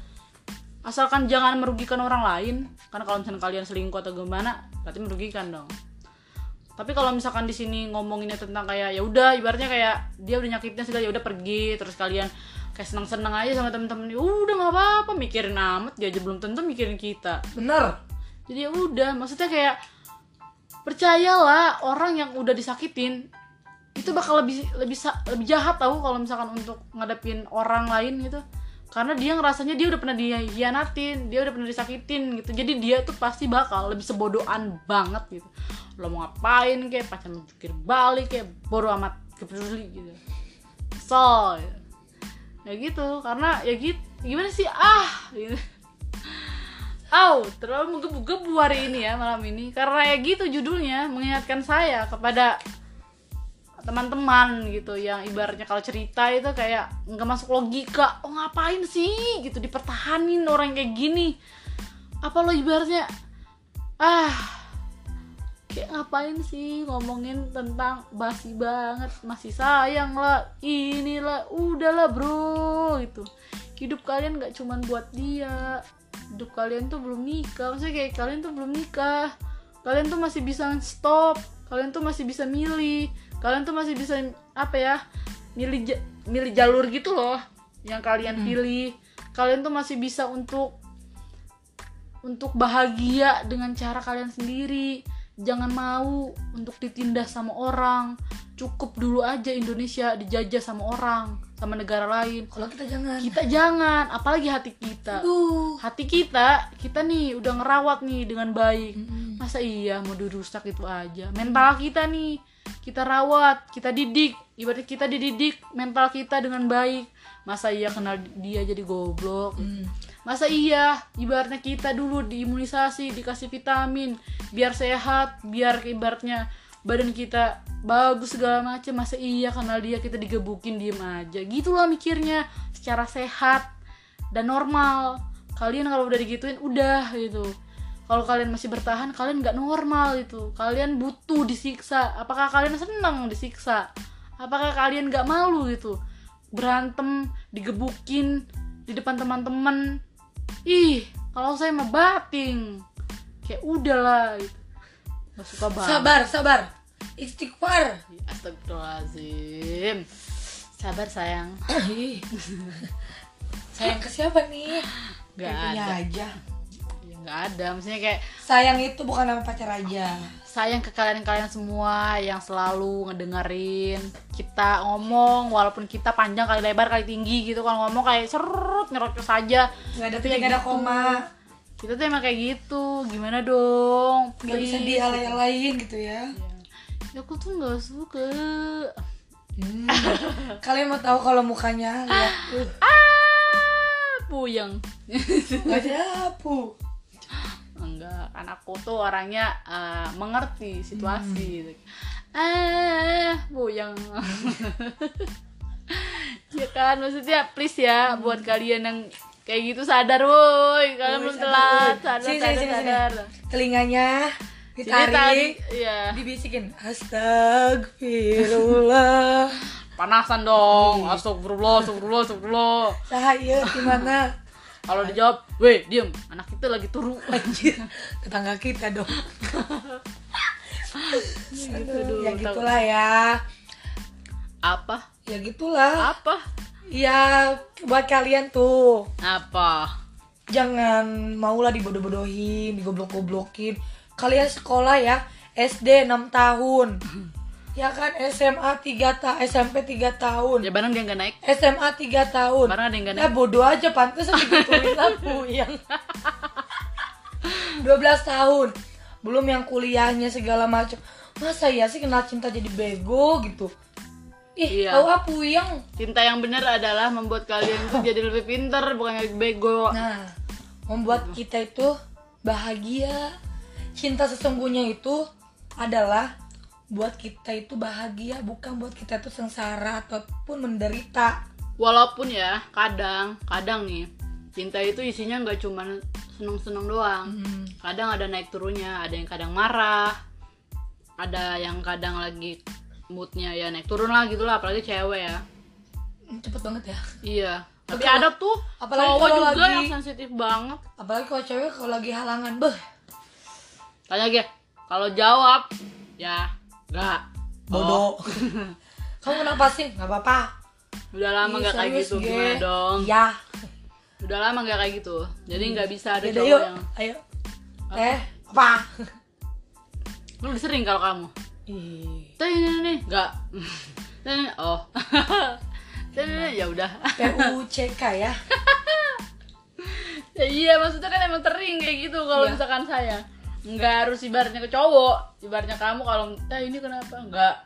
Asalkan jangan merugikan orang lain. Karena kalau misalnya kalian selingkuh atau gimana, berarti merugikan dong tapi kalau misalkan di sini ngomonginnya tentang kayak ya udah ibaratnya kayak dia udah nyakitin segala ya udah pergi terus kalian kayak senang-senang aja sama temen-temen. Ya udah nggak apa-apa mikirin amat dia aja belum tentu mikirin kita. Bener. jadi ya udah maksudnya kayak percayalah orang yang udah disakitin itu bakal lebih lebih lebih jahat tahu kalau misalkan untuk ngadepin orang lain gitu. Karena dia ngerasanya dia udah pernah dihianatin dia udah pernah disakitin gitu. Jadi dia tuh pasti bakal lebih sebodohan banget gitu lo mau ngapain kayak pacar menjukir balik kayak bodo amat kepeduli gitu. So ya gitu karena ya gitu gimana sih? Ah gitu. Au, terlalu menggebu-gebu hari ini ya malam ini. Karena ya gitu judulnya mengingatkan saya kepada teman-teman gitu yang ibaratnya kalau cerita itu kayak nggak masuk logika. Oh ngapain sih? Gitu dipertahanin orang kayak gini. Apa lo ibaratnya? Ah kayak ngapain sih ngomongin tentang basi banget masih sayang lah inilah udahlah bro gitu. Hidup kalian nggak cuman buat dia. Hidup kalian tuh belum nikah maksudnya kayak kalian tuh belum nikah. Kalian tuh masih bisa stop kalian tuh masih bisa milih kalian tuh masih bisa apa ya milih ja- milih jalur gitu loh yang kalian pilih. Kalian tuh masih bisa untuk untuk bahagia dengan cara kalian sendiri jangan mau untuk ditindas sama orang. Cukup dulu aja Indonesia dijajah sama orang sama negara lain. Kalau kita jangan. Kita jangan apalagi hati kita. Duh. hati kita kita nih udah ngerawat nih dengan baik. Mm-mm. masa iya mau dirusak itu aja? Mental kita nih kita rawat kita didik. Ibaratnya kita dididik mental kita dengan baik. Masa iya kenal dia jadi goblok? Mm. Masa iya? Ibaratnya kita dulu diimunisasi dikasih vitamin biar sehat biar ibaratnya badan kita bagus segala macam masa iya kenal dia kita digebukin diem aja? Gitulah mikirnya secara sehat dan normal. Kalian kalau udah digituin udah gitu. Kalau kalian masih bertahan kalian nggak normal itu. Kalian butuh disiksa. Apakah kalian senang disiksa? Apakah kalian nggak malu gitu? Berantem digebukin di depan teman-teman ih kalau saya mah bating. Kayak udahlah gitu. nggak suka banget. Sabar sabar. Istighfar. Astagfirullahaladzim. Sabar sayang. Sayang ke siapa nih? Gak ada. aja. Ya, Gak ada. Maksudnya kayak sayang itu bukan nama pacar aja sayang ke kalian-kalian semua yang selalu ngedengerin kita ngomong walaupun kita panjang kali lebar kali tinggi gitu. Kalau ngomong kayak serut nyerocos saja nggak ada titik ya nggak ada gitu. koma. Kita tuh emang kayak gitu. Gimana dong? Nggak bisa Please. dialay-alayin gitu. ya. Ya aku tuh nggak suka. Hmm. kalian mau tahu kalau mukanya? Lihat tuh ah puyeng nggak ada enggak kan aku tuh orangnya eh, mengerti situasi gitu. eh buyang. Ya kan? Maksudnya please ya buat kalian yang kayak gitu sadar woi. Kalian belum telat sadar Sini, sadar sini, sadar. Telinganya ditarik tarik, iya. dibisikin. Astagfirullah. Panasan dong. Astagfirullah astagfirullah astagfirullah. Saya gimana kalau dijawab weh diem anak kita lagi turu. Anjir tetangga kita dong. Aduh, ya gitulah ya. Apa? Ya gitulah. Apa? Ya buat kalian tuh. Apa? Jangan maulah dibodoh-bodohin digoblok-goblokin. Kalian sekolah ya SD 6 tahun ya kan SMA 3 ta SMP 3 tahun. Ya barang dia nggak naik. SMA 3 tahun. Barang ada yang nggak Ya naik. bodoh aja pantas digituin lah yang 12 tahun. Belum yang kuliahnya segala macam masa ya sih kenal cinta jadi bego gitu? Ih Iya. tahu apa yang Cinta yang benar adalah membuat kalian jadi lebih pinter, bukan jadi bego. nah membuat kita itu bahagia. Cinta sesungguhnya itu adalah buat kita itu bahagia bukan buat kita itu sengsara ataupun menderita Walaupun ya, kadang, kadang nih, cinta itu isinya nggak cuma seneng-seneng doang. Hmm. Kadang ada naik turunnya, ada yang kadang marah, ada yang kadang lagi moodnya ya naik turun lah gitu lah, apalagi cewek ya. cepet banget ya Iya. Tapi Tapi ada tuh apalagi cowok juga lagi- yang sensitif banget. apalagi kalau cewek kalau lagi halangan beh Tanya gue, kalau jawab ya nggak. bodoh kamu kenapa sih nggak apa-apa Udah lama nggak kayak gitu, Ge. gimana dong? ya Udah lama nggak kayak gitu. Jadi nggak bisa ada Yaudah, cowok yuk yang ayo eh apa lu udah sering kalau kamu. Ih, Tanya ini nih, nggak. Tanya, oh. Ya udah. PUCK ya Ya, iya, maksudnya kan emang sering kayak gitu kalau Iya. misalkan saya. Nggak harus ibaratnya ke cowok. Ibaratnya kamu kalau, "Tah, ini kenapa?" Nggak.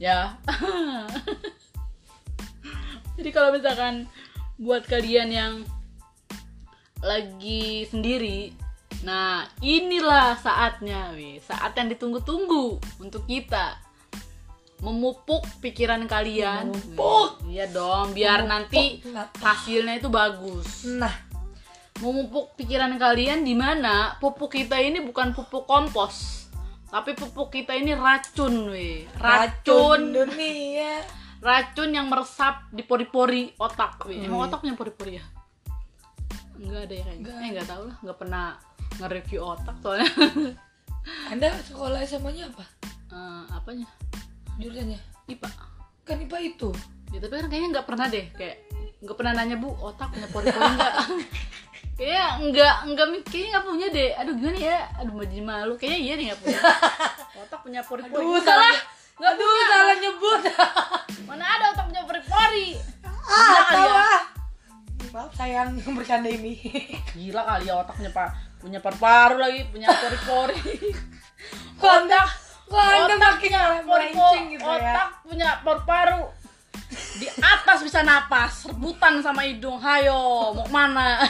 Ya. Jadi kalau misalkan buat kalian yang lagi sendiri, nah inilah saatnya, wih, saat yang ditunggu-tunggu untuk kita memupuk pikiran kalian. Memupuk. Iya dong, biar Memupuk nanti hasilnya itu bagus. nah Memupuk pikiran kalian di mana pupuk kita ini bukan pupuk kompos, tapi pupuk kita ini racun weh. Racun. Dunia racun yang meresap di pori-pori otak weh. emang otak punya pori-pori ya? Enggak ada ya kayaknya. Enggak. eh enggak tahu lah. Enggak pernah nge-review otak soalnya. Anda sekolah SMA nya apa? Eh, apanya? Jurusannya? IPA kan IPA itu. Ya tapi kan kayaknya nggak pernah deh. Kayak nggak pernah nanya bu otak punya pori-pori nggak kayaknya nggak nggak mi- kayaknya nggak punya deh. Aduh gimana ya? Aduh mau jadi malu. Kayaknya iya deh nggak punya. Otak punya pori-pori. Aduh, Enggak lah salah. nggak aduh punya. salah nyebut. Mana ada otak punya pori-pori? Ah Gila kali tahu ya. ah maaf sayang bercanda ini. Gila kali ya otaknya pak punya paru-paru lagi punya pori-pori. Kok anda kok anda otak makin melenceng gitu ya. otak punya paru-paru di atas bisa napas rebutan sama hidung. Hayo mau ke mana?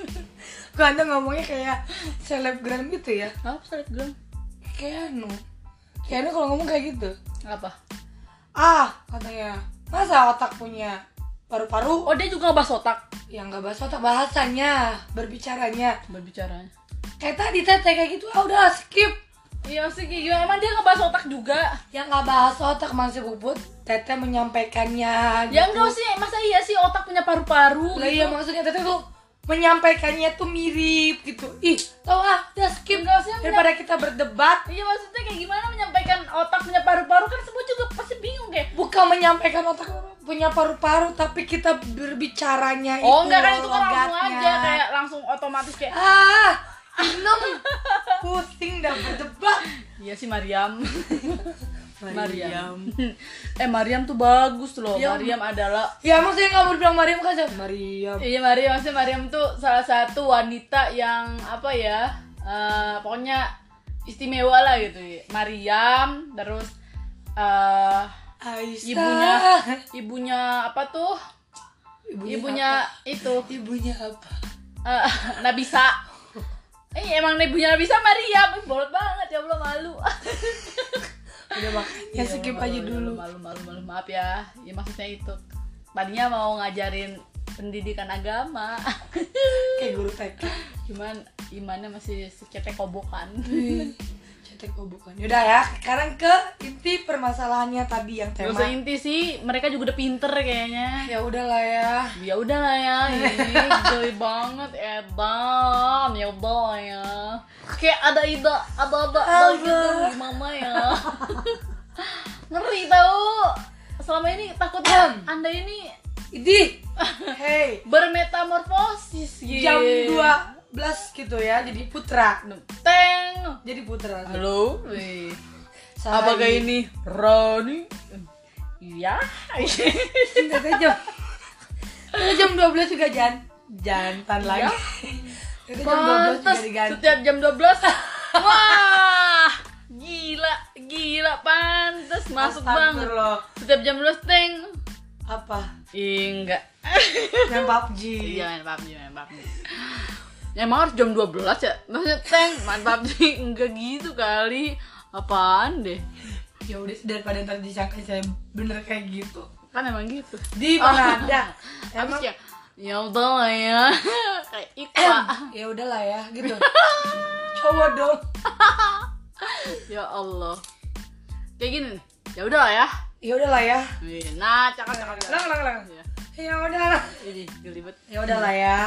Kok anda ngomongnya kayak selebgram gitu ya? Apa selebgram? Kayak anu kayak anu kalau ngomong kayak gitu. Apa? Ah katanya. Masa otak punya paru-paru? Oh dia juga ngebahas otak? Yang nggak bahas otak bahasanya berbicaranya. Berbicaranya. Kayak tadi tete kayak gitu. Ah udah skip iya sih gimana emang dia ngebahas otak juga. Yang nggak bahas otak masih bubut tete menyampaikannya ya gitu. enggak sih. Masa iya sih otak punya paru-paru lah iya maksudnya tete tuh menyampaikannya tuh mirip gitu. Ih tau ah udah skip. Enggak sih, daripada kita berdebat. Iya maksudnya kayak gimana menyampaikan otak punya paru-paru? Kan semua juga pasti bingung kayak. Bukan menyampaikan otak punya paru-paru tapi kita berbicaranya oh itu enggak kan itu kan langsung aja kayak langsung otomatis kayak ah enam pusing dah berdebat. Iya sih Mariam. Mariam. Eh Mariam tuh bagus loh. Ya, Mariam adalah ya maksudnya kamu bilang Mariam kan? Mariam. Iya Mariam, maksudnya Mariam tuh salah satu wanita yang apa ya, eh, pokoknya istimewa lah gitu. Mariam, terus Aisyah ibunya, ibunya apa tuh? ibunya, Ibunya itu. Apa? ibunya apa? Eh, Nabisa. Eh emang ibunya Nabisa Mariam, Ih, bolot banget ya Allah malu. udah makanya skip aja dulu Malu, malu, malu, maaf ya. Ya maksudnya itu. Tadinya mau ngajarin pendidikan agama, kayak guru TK cuman imannya masih secetek kobokan. Cetek oh bukan yaudah ya sekarang ke inti permasalahannya tadi yang Gak tema usah inti sih, mereka juga udah pinter kayaknya. ya udahlah ya Ya udah lah ya, ini geli banget Edan, ya udah ya. Kayak ada ida, ada ada ada gitu gimana ya. Ngeri tau. Selama ini takutnya anda ini Idi hey bermetamorfosis gitu. jam 12 gitu ya jadi putra. Teng. jadi putra. Halo, wih. Saya- Apakah ini Rani? Iya. Tete jam. Tete jam 12 juga jan. Jantan lagi. Tete jam 12 juga Pantes diganti setiap jam 12 Wah Gila Gila Pantes Masuk banget. Setiap jam 12 Teng. Apa? Ih, Enggak. Main PUBG Iya main PUBG Main PUBG Ya, Emang harus jam 12 ya? Maksudnya Teng Main PUBG Enggak gitu kali. Apaan deh? Ya udah daripada ntar disangka saya bener kayak gitu. Kan emang gitu. Di mana ada Habis emang ya Ya udah lah ya. Kayak Iqbal. Ya udahlah ya gitu. Cowok dong. Ya Allah. Kayak gini Ya udah lah ya. Ya udahlah ya. Nah cakap cakap lang lang lang. Ya. ya udahlah Ini gelibet ya udahlah ya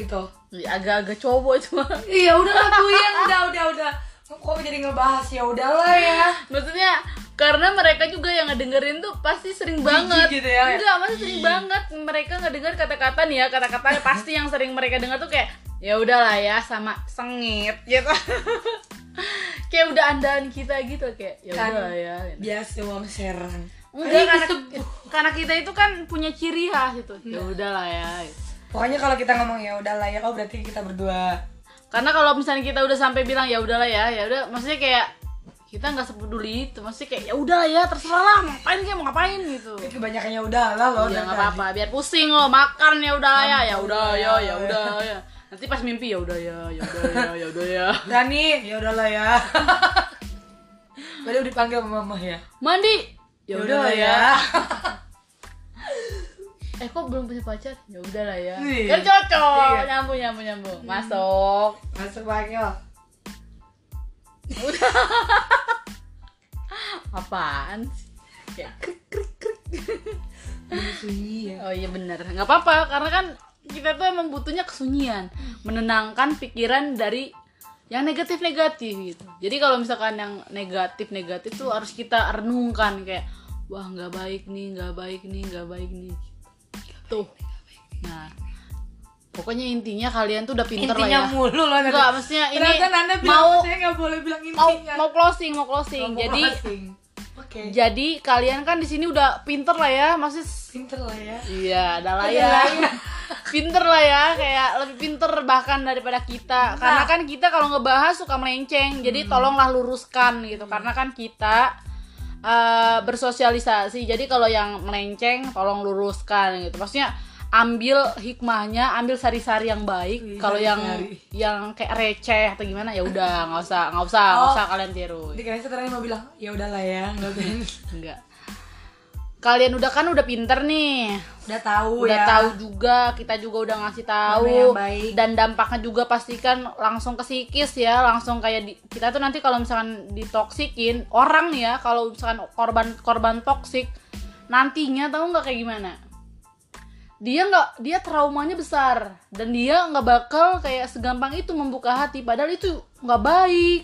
gitu Ya, agak-agak cowok itu mah. iya udahlah kuyen udah udah udah kok jadi ngebahas ya udahlah ya Maksudnya karena mereka juga yang ngedengerin tuh pasti sering banget. gitu ya. Enggak, masih sering banget mereka ngedenger kata-kata nih ya, kata-katanya pasti yang sering mereka dengar tuh kayak ya udahlah ya sama sengit gitu. kayak udah andaan kita gitu kayak ya Kan. udah ya. biasa wong serang Enggak, karena, karena kita itu kan punya ciri khas itu. Ya udahlah ya. Pokoknya kalau kita ngomong ya udahlah ya oh berarti kita berdua Karena kalau misalnya kita udah sampai bilang ya udahlah ya, ya udah maksudnya kayak kita nggak sepeduli itu, maksudnya kayak ya udahlah ya terserah lah mau ngapain kayak mau ngapain gitu. Ini kebanyakan ya udahlah loh Iya dari nggak apa-apa, biar pusing lo makan ya udah ya, ya udah udah, ya, ya ya udah ya. Nanti pas mimpi ya udah ya, ya udah ya, ya udah ya. Dani ya udahlah ya Baru dipanggil mama ya Mandi, ya Ya udah udahlah ya. eh kok belum punya pacar? Ya udahlah ya. Kan cocok, Iya. nyambung nyambung nyambung. Masuk. Masuk panggil Udah. apaan sih kayak krik krik krik ya. oh iya bener nggak apa-apa karena kan kita tuh emang butuhnya kesunyian menenangkan pikiran dari yang negatif-negatif gitu jadi kalau misalkan yang negatif-negatif tuh harus kita renungkan kayak wah nggak baik nih nggak baik nih nggak baik nih tuh. Nah pokoknya intinya kalian tuh udah pinter Intinya lah ya. mulu loh Enggak, maksudnya ini mau saya nggak boleh bilang mau intinya. mau closing mau closing. Oh, mau jadi closing. Oke. jadi kalian kan di sini udah pinter lah ya masih Pinter lah ya. iya ada lah ya. Pinter lah ya kayak lebih pinter bahkan daripada kita. Karena kan kita kalau ngebahas suka melenceng jadi tolonglah luruskan gitu. Karena kan kita eh, bersosialisasi. Jadi kalau yang melenceng tolong luruskan gitu. Maksudnya ambil hikmahnya ambil sari-sari yang baik. Wih, kalau yang yang kayak receh atau gimana ya udah nggak usah nggak usah nggak Oh. usah kalian tiru. Dikira sekarang mau bilang ya udahlah ya nggak enggak kalian udah kan udah pinter nih. Udah tahu udah ya. tahu juga kita juga udah ngasih tahu. Dan dampaknya juga pastikan langsung ke psikis ya langsung kayak di- kita tuh nanti kalau misalkan ditoksikin orang nih ya kalau misalkan korban korban toksik nantinya tahu nggak kayak gimana? Dia nggak dia traumanya besar dan dia nggak bakal kayak segampang itu membuka hati padahal itu nggak baik.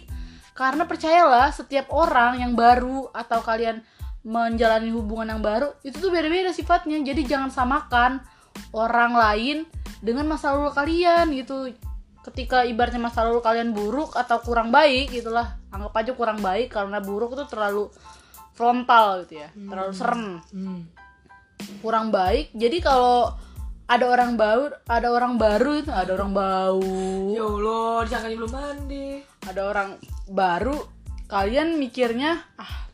Karena percayalah setiap orang yang baru atau kalian menjalani hubungan yang baru itu tuh beda-beda sifatnya. Jadi jangan samakan orang lain dengan masa lalu kalian gitu. Ketika ibaratnya masa lalu kalian buruk atau kurang baik gitulah anggap aja kurang baik karena buruk itu terlalu frontal gitu ya. Terlalu serem. Hmm. kurang baik. Jadi kalau ada orang baru ada orang baru itu ada orang bau. Ya Allah, disangkanya belum mandi. ada orang baru kalian mikirnya ah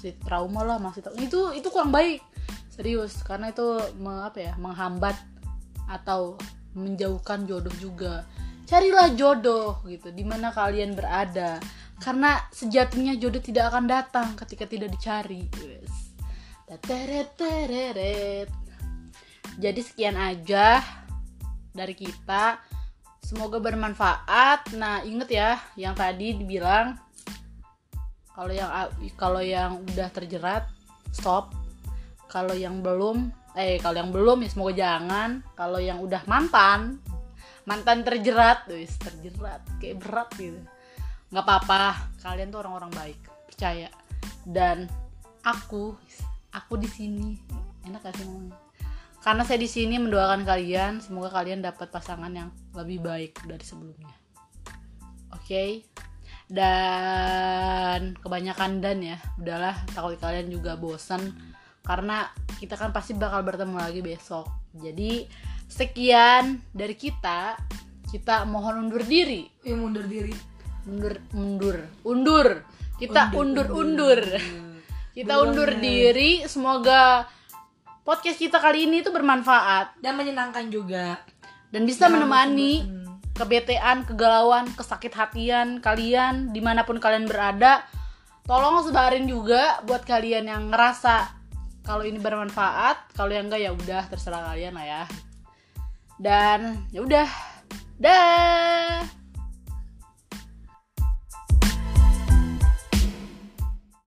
masih trauma lah masih trauma. itu itu kurang baik serius karena itu me- apa ya menghambat atau menjauhkan jodoh juga carilah jodoh gitu di mana kalian berada karena sejatinya jodoh tidak akan datang ketika tidak dicari. Teteret, tereret. jadi sekian aja dari kita semoga bermanfaat nah inget ya yang tadi dibilang kalau yang kalau yang udah terjerat stop. Kalau yang belum eh kalau yang belum ya semoga jangan. Kalau yang udah mantan mantan terjerat wis terjerat kayak berat gitu. Nggak apa-apa kalian tuh orang-orang baik percaya. Dan aku aku di sini. Enak gak sih ngomongnya? Karena saya di sini mendoakan kalian semoga kalian dapat pasangan yang lebih baik dari sebelumnya. Oke dan kebanyakan dan ya udahlah takut kalian juga bosan karena kita kan pasti bakal bertemu lagi besok. Jadi sekian dari kita. Kita mohon undur diri. Ya mundur diri. mundur mundur. Undur. Kita undur undur, kita Belum undur ya. diri. Semoga podcast kita kali ini tuh bermanfaat. Dan menyenangkan juga. dan bisa Jangan menemani. Kebetean, kegalauan, kesakit hatian kalian di mana pun kalian berada. Tolong sebarin juga buat kalian yang ngerasa kalau ini bermanfaat, kalau yang enggak ya udah terserah kalian lah ya. Dan ya udah, dah.